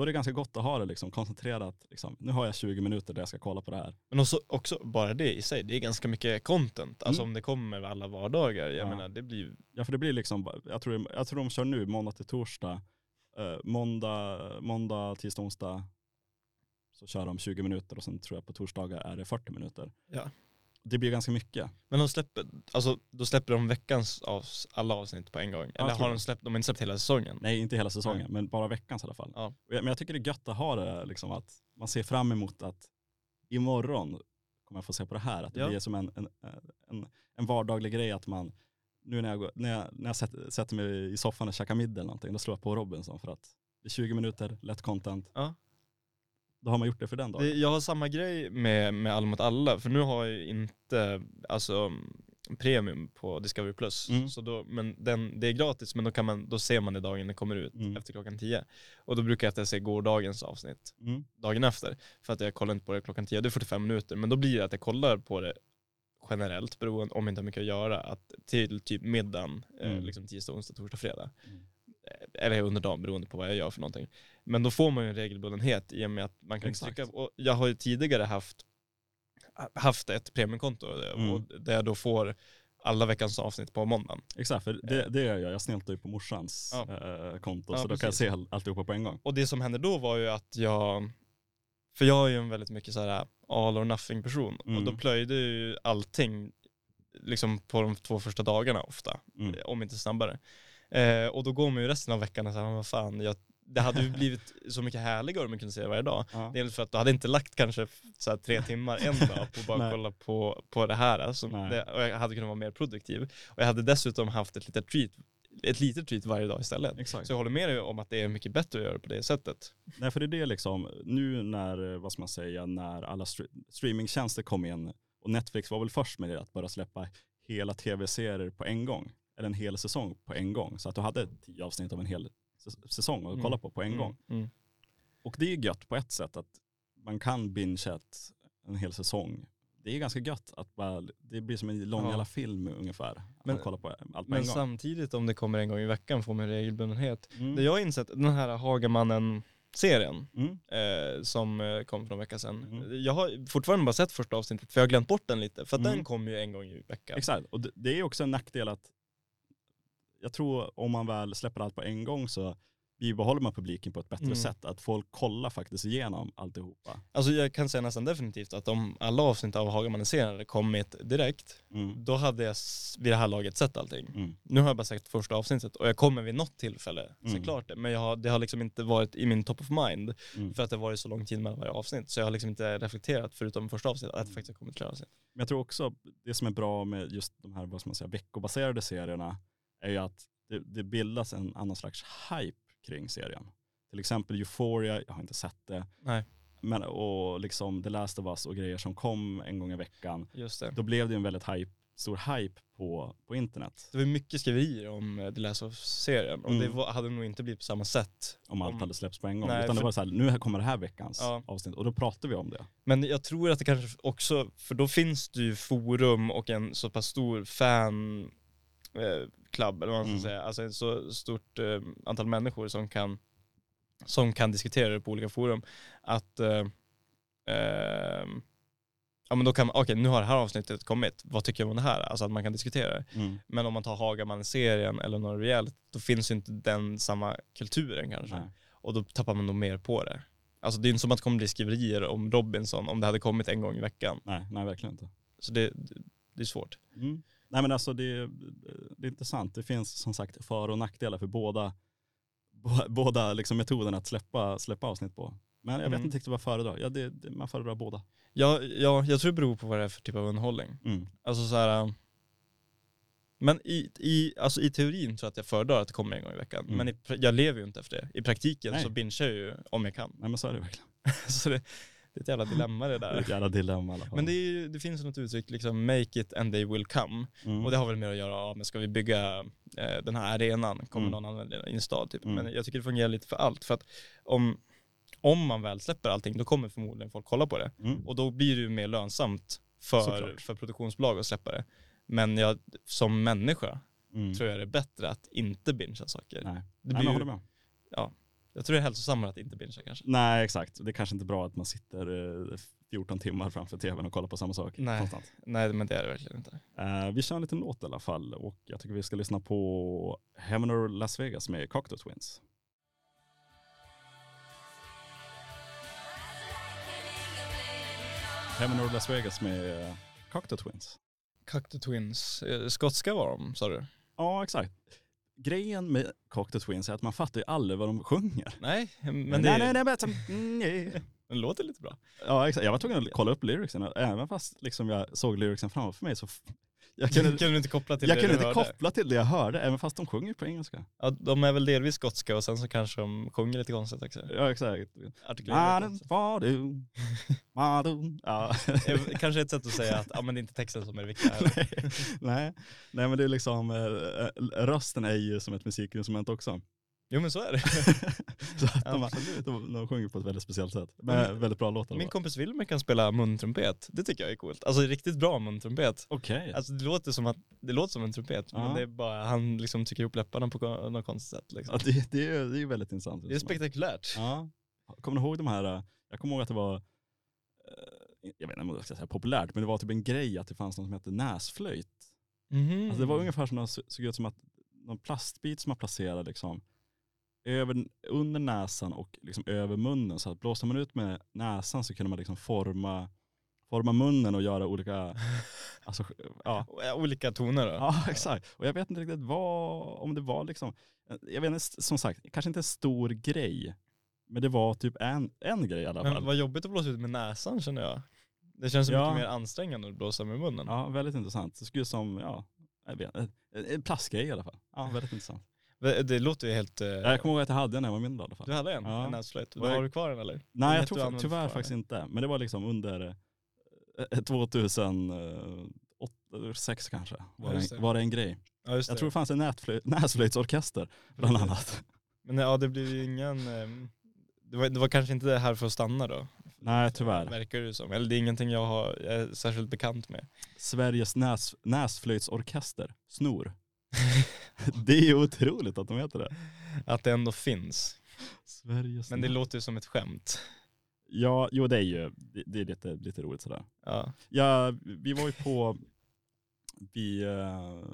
Då är det ganska gott att ha det liksom koncentrerat. Liksom. Nu har jag 20 minuter där jag ska kolla på det här. Men också, också bara det i sig, det är ganska mycket content. Alltså Mm. om det kommer alla vardagar, jag Ja. menar det blir Ja för det blir liksom, jag tror, jag tror de kör nu måndag till torsdag. Eh, måndag, måndag, tisdag, onsdag så kör de 20 minuter och sen tror jag på torsdagar är det 40 minuter. Ja. Det blir ganska mycket. Men de släpper, alltså då släpper de veckans av, alla avsnitt på en gång? Eller har de släppt, de har inte släppt hela säsongen? Nej inte hela säsongen Nej. men bara veckans i alla fall. Ja. Men jag tycker det är gött att ha det liksom att man ser fram emot att imorgon kommer jag få se på det här. Att det Ja. blir som en, en, en, en vardaglig grej att man, nu när jag, går, när jag, när jag sätter, sätter mig i soffan och käkar middag eller någonting, då slår jag på Robinson för att det är 20 minuter, lätt content. Ja. Då har man gjort det för den dagen. Det, jag har samma grej med, med All mot alla, för nu har jag inte alltså, premium på Discovery Plus. Mm. Så då, men den, det är gratis, men då, kan man, då ser man det dagen den kommer ut, Mm. efter klockan 10. Och då brukar jag alltid se gårdagens avsnitt Mm. dagen efter, för att jag kollar inte på det klockan 10, det är 45 minuter. Men då blir det att jag kollar på det generellt, beroende om jag inte har mycket att göra, att till typ middagen, eh, Mm. liksom tisdag, onsdag, torsdag, fredag. Mm. Eh, Eller under dagen beroende på vad jag gör för någonting. Men då får man ju en regelbundenhet i och med att man kan Exakt. trycka, och jag har ju tidigare haft, haft ett premiumkonto Mm. och där jag då får alla veckans avsnitt på måndagen. Exakt, för det, det gör jag. Jag snyltar ju på morsans Ja. eh, konto, Ja, så då kan jag precis. se all, alltihopa på en gång. Och det som hände då var ju att jag, för jag är ju en väldigt mycket så här all or nothing person, och Mm. då plöjde ju allting liksom på de två första dagarna ofta, Mm. om inte snabbare. Eh, och då går man ju resten av veckan och säger, vad fan, jag, det hade ju blivit så mycket härligare om man kunde se det varje dag. Ja. Dels för att du hade inte lagt kanske så tre timmar en dag på att bara kolla på, på det här. Alltså, det, och jag hade kunnat vara mer produktiv. Och jag hade dessutom haft ett litet treat, ett litet treat varje dag istället. Exakt. Så jag håller med dig om att det är mycket bättre att göra på det sättet. Nej för det är det liksom, nu när, vad ska man säga, när alla stre- streamingtjänster kom in och Netflix var väl först med det att bara släppa hela tv-serier på en gång. Eller en hel säsong på en gång. Så att du hade tio avsnitt av en hel säs- säsong att kolla på på en gång. Mm. Mm. Och det är ju gött på ett sätt att man kan binge ett, en hel säsong. Det är ganska gött att bara, det blir som en lång Ja. jävla film ungefär. Men- man kollar på allt på Men en gång. samtidigt om det kommer en gång i veckan får man regelbundenhet. Mm. Det jag har insett, den här Hagamannen-serien Mm. eh, som eh, kom för några veckor sedan. Mm. Jag har fortfarande bara sett första avsnittet för jag har glömt bort den lite. För att Mm. den kom ju en gång i veckan. Exakt, och det är också en nackdel att jag tror om man väl släpper allt på en gång så bibehåller man publiken på ett bättre Mm. sätt. Att folk kollar faktiskt igenom alltihopa. Alltså jag kan säga nästan definitivt att om alla avsnitt av Hagamannen-serien hade kommit direkt, Mm. då hade jag vid det här laget sett allting. Mm. Nu har jag bara sett första avsnittet och jag kommer vid något tillfälle Mm. se klart det. Men har, det har liksom inte varit i min top of mind Mm. för att det har varit så lång tid mellan varje avsnitt. Så jag har liksom inte reflekterat förutom första avsnittet att det faktiskt har kommit flera avsnitt. Men jag tror också det som är bra med just de här vad man säga, veckobaserade serierna är ju att det, det bildas en annan slags hype kring serien. Till exempel Euphoria, jag har inte sett det. Nej. Men, och liksom The Last of Us och grejer som kom en gång i veckan. Just det. Då blev det en väldigt hype, stor hype på, på internet. Det var mycket skriverier om eh, The Last of Us-serien och Mm. det var, hade nog inte blivit på samma sätt. Om allt Om- hade släppts på en gång. Nej, Utan det för- var så här, nu kommer det här veckans Ja. avsnitt och då pratar vi om det. Men jag tror att det kanske också, för då finns det ju forum och en så pass stor fan eh, club, eller vad man ska Mm. säga, alltså ett så stort eh, antal människor som kan, som kan diskutera det på olika forum, att eh, eh, ja men då kan man, okej nu har det här avsnittet kommit, vad tycker jag om det här? Alltså att man kan diskutera det. Men om man tar Hagaman-serien eller något rejält, då finns ju inte den samma kulturen kanske. Nej. Och då tappar man nog mer på det. Alltså det är inte som att det kommer bli skriverier om Robinson om det hade kommit en gång i veckan. Nej, nej, verkligen inte. Så det, det är svårt. Mm. Nej men alltså det, det är intressant. Det finns som sagt för och nackdelar för båda, <laughs> båda liksom metoderna att släppa, släppa avsnitt på. Men jag vet Mm. inte riktigt vad jag föredrar. Ja, det, det, man föredrar båda. Ja, ja, jag tror det beror på vad det är för typ av underhållning. Mm. Alltså så här. Men i, i, alltså i teorin tror jag att jag föredrar att det kommer en gång i veckan. Mm. Men i, jag lever ju inte efter det. I praktiken Nej. så bingear jag ju om jag kan. Nej men så är det verkligen. <laughs> så det är ett jävla dilemma det Det är där. ett jävla dilemma alla fall. Men det, ju- det finns något uttryck, liksom make it and they will come. mm. Och det har väl med att göra, ja, men ska vi bygga eh, den här arenan, kommer Mm. någon använda den i en stad typ. Mm. Men jag tycker det fungerar lite för allt. För att om, om man väl släpper allting, då kommer förmodligen folk kolla på det. Mm. Och då blir det ju mer lönsamt för, Såklart. för produktionsbolag att släppa det. Men jag, som människa Mm. tror jag det är bättre att inte bingea saker. Nej, Det Nej blir men jag ju, håller med. Jag tror det är hälsosammare att inte bingea kanske. Nej exakt. Det är kanske inte bra att man sitter eh, 14 timmar framför tvn och kollar på samma sak. Nej. konstant. Nej men det är det verkligen inte. Eh, vi kör en liten låt i alla fall och jag tycker vi ska lyssna på Heaven or Las Vegas med Cocteau Twins. Heaven or Las Vegas med eh, Cocteau Twins. Cocteau Twins, eh, skotska var de sa du? Ja exakt. Grejen med Cocteau Twins är att man fattar ju aldrig vad de sjunger. Nej, men det, nej, nej, nej, men, som- mm, nej. Den låter lite bra. Ja exakt, jag var tvungen att kolla upp lyricsen. Även fast liksom jag såg lyricsen framför mig så jag Kunde, kunde, inte koppla till jag det kunde inte hörde? koppla till det jag hörde, även fast de sjunger på engelska. Ja, de är väl delvis skotska och sen så kanske de sjunger lite konstigt också. Ja exakt. Madden. <laughs> Ja. Eh, Kanske ett sätt att säga att ja, men det är inte texten som är det viktiga. <laughs> nej, nej, men det är liksom, eh, rösten är ju som ett musikinstrument också. Jo men så är det. <laughs> så de, Absolut. de, de sjunger på ett väldigt speciellt sätt. Men Mm. väldigt bra låtar. Min kompis Wilmer kan spela muntrumpet. Det tycker jag är coolt. Alltså riktigt bra muntrumpet. Okej. Alltså det låter som att, det låter som en trumpet, men Ja. det är bara, han liksom trycker ihop läpparna på något konstigt sätt liksom. Ja, det, det, är, det är ju väldigt intressant. Det är spektakulärt. Ja. Kommer du ihåg de här, jag kommer ihåg att det var, eh, jag vet inte om jag ska säga populärt, men det var typ en grej att det fanns något som hette näsflöjt. Mhm. Alltså det var ungefär som, det såg ut som att någon plastbit som man placerade liksom över, under näsan och liksom över munnen. Så att blåste man ut med näsan så kunde man liksom forma, forma munnen och göra olika, <laughs> alltså, ja. Olika toner då? Ja, <laughs> exakt. Och jag vet inte riktigt vad, om det var liksom, jag vet inte, som sagt, kanske inte en stor grej. Men det var typ en, en grej i alla fall. Men vad jobbigt att blåsa ut med näsan känner jag. Det känns så Ja. mycket mer ansträngande att blåsa med munnen. Ja, väldigt intressant. Det skulle som, ja, jag vet, en, en plastgrej i alla fall. Ja, väldigt intressant. Det, det låter ju helt... eh, Jag kommer ihåg att jag hade en när jag var mindre i alla fall. Du hade en? Ja. En näsflöjt? Vad är- Har du kvar den eller? Nej, jag tror tyvärr faktiskt inte. Men det var liksom under eh, 2006 kanske. Var, det, var det en grej. Ja Jag tror det fanns en nätflöj- näsflöjtsorkester bland annat. Men ja det blir ju ingen... ehm, Det var, det var kanske inte det här för att stanna då? Nej tyvärr. Verkar det som. Eller det är ingenting jag, har, jag är särskilt bekant med. Sveriges näs, näsflöjtsorkester, Snor. <laughs> det är ju otroligt att de heter det. Att det ändå finns. Sveriges Men det låter ju som ett skämt. Ja, jo det är ju, det, det är lite, lite roligt sådär. Ja. Ja, vi var ju på, vi, uh,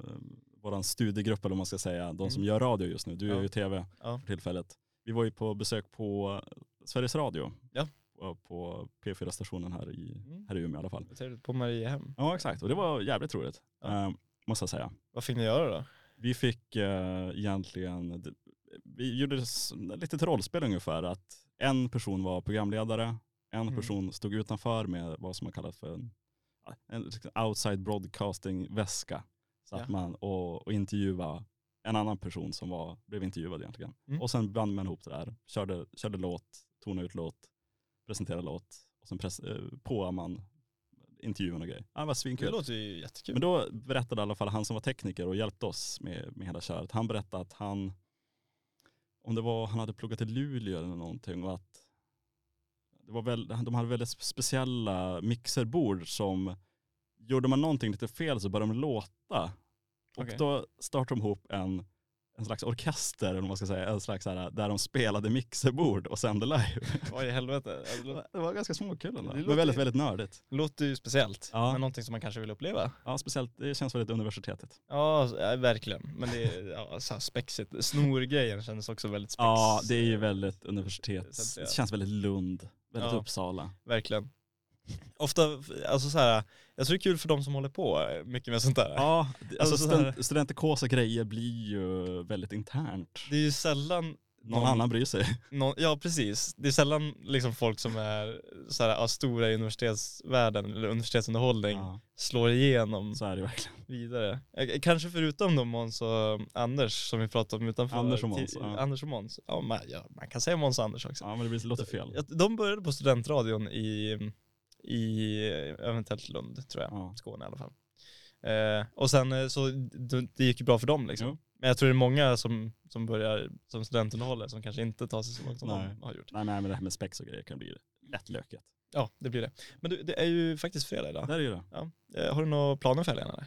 våran studiegrupp eller vad man ska säga, de som Mm. gör radio just nu, du Ja. är ju tv Ja. för tillfället. Vi var ju på besök på Sveriges Radio. Ja. På, på P4-stationen här i, Mm. här i Umeå i alla fall. På Mariehem. Ja exakt, och det var jävligt roligt. Ja. eh, måste jag säga. Vad fick ni göra då? Vi fick eh, egentligen, vi gjorde lite rollspel ungefär, att en person var programledare, en Mm. person stod utanför med vad som man kallar för en, en liksom outside broadcasting väska. Så att Ja. man, och, och intervjua en annan person som var, blev intervjuad egentligen. Mm. Och sen band man ihop det där, körde, körde låt, tonade ut låt, presenterade låt och sen eh, på man intervjun och grejer. Ja, det var Det svinkul. låter ju jättekul. Men då berättade i alla fall han som var tekniker och hjälpte oss med, med hela köret. Han berättade att han, om det var, han hade pluggat i Luleå eller någonting och att det var väl, de hade väldigt speciella mixerbord som, gjorde man någonting lite fel så började de låta. Och Okej. då startade de ihop en, en slags orkester, eller man ska säga, en slags här, där de spelade mixerbord och sände live. Vad i helvete? <laughs> Det var ganska småkul ändå. Det Det var väldigt, väldigt nördigt. Låter ju speciellt. Ja. Men någonting som man kanske vill uppleva. Ja, speciellt, det känns väldigt universitetet. Ja, verkligen. Men det är ja, så här spexigt. Snorgrejen kändes också väldigt spex. Ja, det är ju väldigt universitet. Det känns väldigt Lund, väldigt Ja. Uppsala. Verkligen. Ofta, alltså så här, jag tror det är kul för de som håller på mycket med sånt där. Ja, det- alltså Alltså student, studentikosa grejer blir ju väldigt internt. Det är ju sällan Någon någon- annan bryr sig. Någon, ja precis. Det är sällan liksom folk som är så här, stora i universitetsvärlden eller universitetsunderhållning Ja, slår igenom så är det verkligen. vidare. Eh, Kanske förutom då Måns och Anders som vi pratade om utanför. Anders och Måns, ja. Anders och Måns. Ja, man, ja, man kan säga Måns och Anders också. Ja, men det blir, låter fel. Ja, De började på studentradion i, i eventuellt Lund tror jag. Ja. Skåne i alla fall. Eh, och sen eh, så det, det gick ju bra för dem liksom. Jo. Men jag tror det är många som, som börjar som studentunderhållare som kanske inte tar sig så långt som Nej. de har gjort. Nej, nej, men det här med spex och grejer kan bli lätt lökigt. Ja, det blir det. Men du, det är ju faktiskt fredag idag. Det är ju det. Ja. Eh, har du några planer för helgen eller?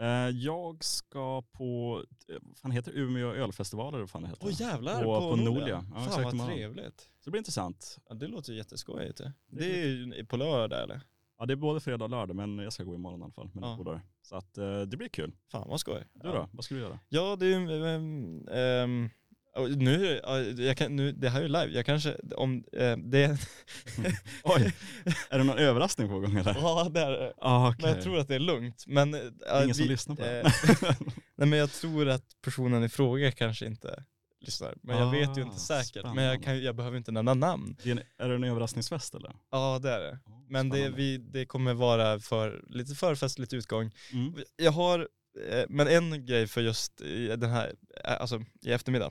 Eh, Jag ska på, eh, vad fan heter det? Umeå ölfestival eller vad fan det heter. Åh jävlar, på, på, på. Nolia. Ja, Fan vad trevligt. Så det blir intressant. Ja, det låter ju jätteskojigt. Det, Det är ju på lördag eller? Ja, det är både fredag och lördag, men jag ska gå imorgon i alla fall med Ja. ja. Så att eh, det blir kul. Fan vad skoj. Du ja. då? Vad ska du göra? Ja, det är ehm, och nu, ja, jag kan, nu, det här är ju live, jag kanske, om eh, det... <laughs> Oj, är det någon överraskning på gång eller? ja, det är det. Ah, okej. Men jag tror att det är lugnt. Men, eh, Ingen som vi- lyssnar på det. eh, <laughs> Nej men jag tror att personen i fråga kanske inte lyssnar. Men jag vet ju Ah, inte säkert. Men jag, spännande. kan, jag behöver inte nämna namn. Det är, en, är det en överraskningsfest eller? Ja det är det. Men det, Spännande. vi, det kommer vara för lite förfestligt utgång. Mm. Jag har, eh, men en grej för just den här, eh, alltså i eftermiddag.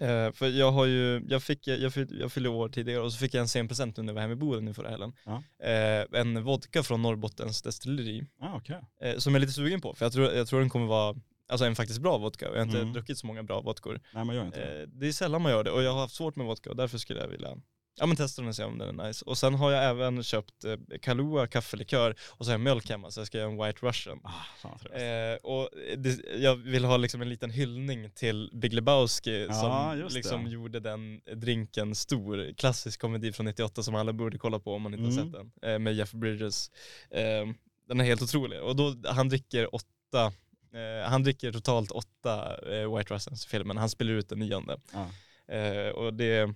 Eh, för jag har ju, jag fick, jag, fyll, jag fyllde år tidigare och så fick jag en sen present när jag var hemma i Boden nu förra helgen. Ja. Eh, en vodka från Norrbottens destilleri. Ah, okej. Eh, som jag är lite sugen på, för jag tror, jag tror den kommer vara Alltså en faktiskt bra vodka och jag har inte Mm. druckit så många bra vodkor. Nej man gör inte det. Eh, det är sällan man gör det och jag har haft svårt med vodka och därför skulle jag vilja Ja men testa den och se om den är nice. Och sen har jag även köpt eh, Kahlua kaffelikör och så har jag mjölk hemma så jag ska göra en white russian. Ah, fan. Eh, och det, jag vill ha liksom en liten hyllning till Big Lebowski Ja, som liksom det. gjorde den drinken stor. Klassisk komedi från 98 som alla borde kolla på om man inte har Mm. sett den. Eh, med Jeff Bridges. Eh, den är helt otrolig. Och då, han dricker åtta eh, han dricker totalt åtta eh, White Russians i filmen. Han spelar ut den nionde. Ja. Eh, och det,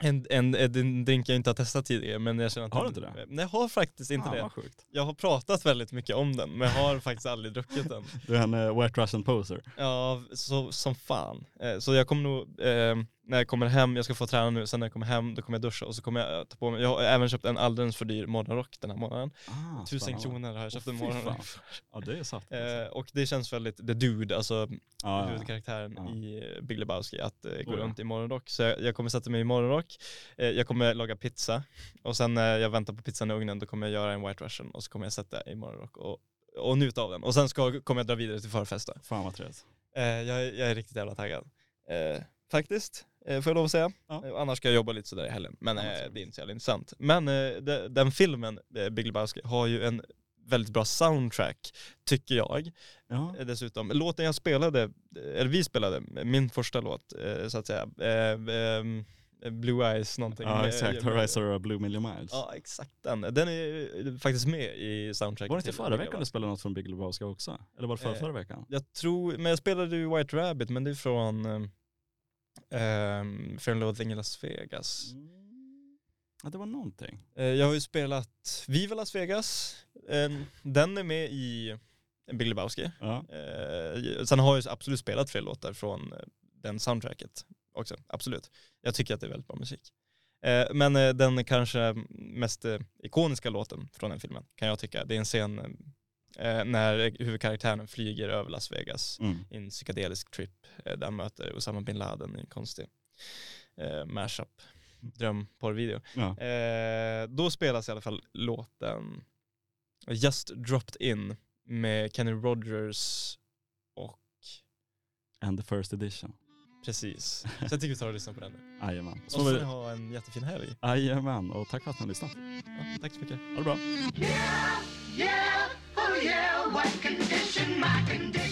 En, en, en drink jag inte har testat tidigare men jag känner att Har du inte det? Nej jag har faktiskt inte Fan, det. sjukt. Jag har pratat väldigt mycket om den men jag har <laughs> faktiskt aldrig druckit den. Du är en uh, wet russian poser. Ja, så, som fan. Eh, så jag kommer nog, eh, när jag kommer hem, jag ska få träna nu, sen när jag kommer hem då kommer jag duscha och så kommer jag ta på mig, jag har även köpt en alldeles för dyr morgonrock den här månaden. Ah, Tusen spännande. kronor har jag köpt Åh, en morgonrock. Ja det är satt. Eh, och det känns väldigt, the dude, alltså ja, ja. huvudkaraktären Ja. i eh, Big Lebowski, att eh, gå Oh, ja. runt i morgonrock. Så jag, jag kommer sätta mig i morgonrock, eh, jag kommer laga pizza och sen när jag väntar på pizzan i ugnen då kommer jag göra en white russian och så kommer jag sätta i morgonrock och, och njuta av den. Och sen ska, kommer jag dra vidare till förfesta. Fan vad trevligt. Eh, jag, är- jag är riktigt jävla taggad. Eh, faktiskt, eh, får jag lov att säga. Ja. Eh, annars ska jag jobba lite sådär i helgen. Men eh, det är inte så jävla intressant. Men eh, de, den filmen, Big Lebowski, har ju en väldigt bra soundtrack, tycker jag. Ja. Dessutom, låten jag spelade, eller vi spelade, min första låt så att säga, eh, ehm, Blue Eyes någonting. Ja exakt, Horizon och Blue Million Miles. Ja exakt den, den är faktiskt med i soundtracket. Var det inte förra veckan du spelade något från Big Lebowski också? Eller var det förra, Eh, förra veckan? Jag tror, men jag spelade ju White Rabbit men det är från um, um, Fear and Loathing i Las Vegas. Mm. Ja det var någonting. Eh, jag har ju spelat Viva Las Vegas, Eh, den är med i Big Lebowski. Ja. Eh, sen har jag absolut spelat fler låtar från eh, den soundtracket också, absolut. Jag tycker att det är väldigt bra musik. Eh, men den kanske mest ikoniska låten från den filmen kan jag tycka, det är en scen eh, när huvudkaraktären flyger över Las Vegas Mm. i en psykedelisk trip eh, där han möter Osama bin Laden i en konstig eh, mashup, drömporrvideo. Ja. Eh, då spelas i alla fall låten Just Dropped In med Kenny Rogers och And the first edition. precis. <laughs> Så jag tycker vi tar och lyssnar på den nu. Jajamän. Och Så får ni ha en jättefin helg. Jajamän, och tack för att ni har lyssnat. Ja, tack så mycket. Ha det bra. Yeah, yeah, what condition, my condition,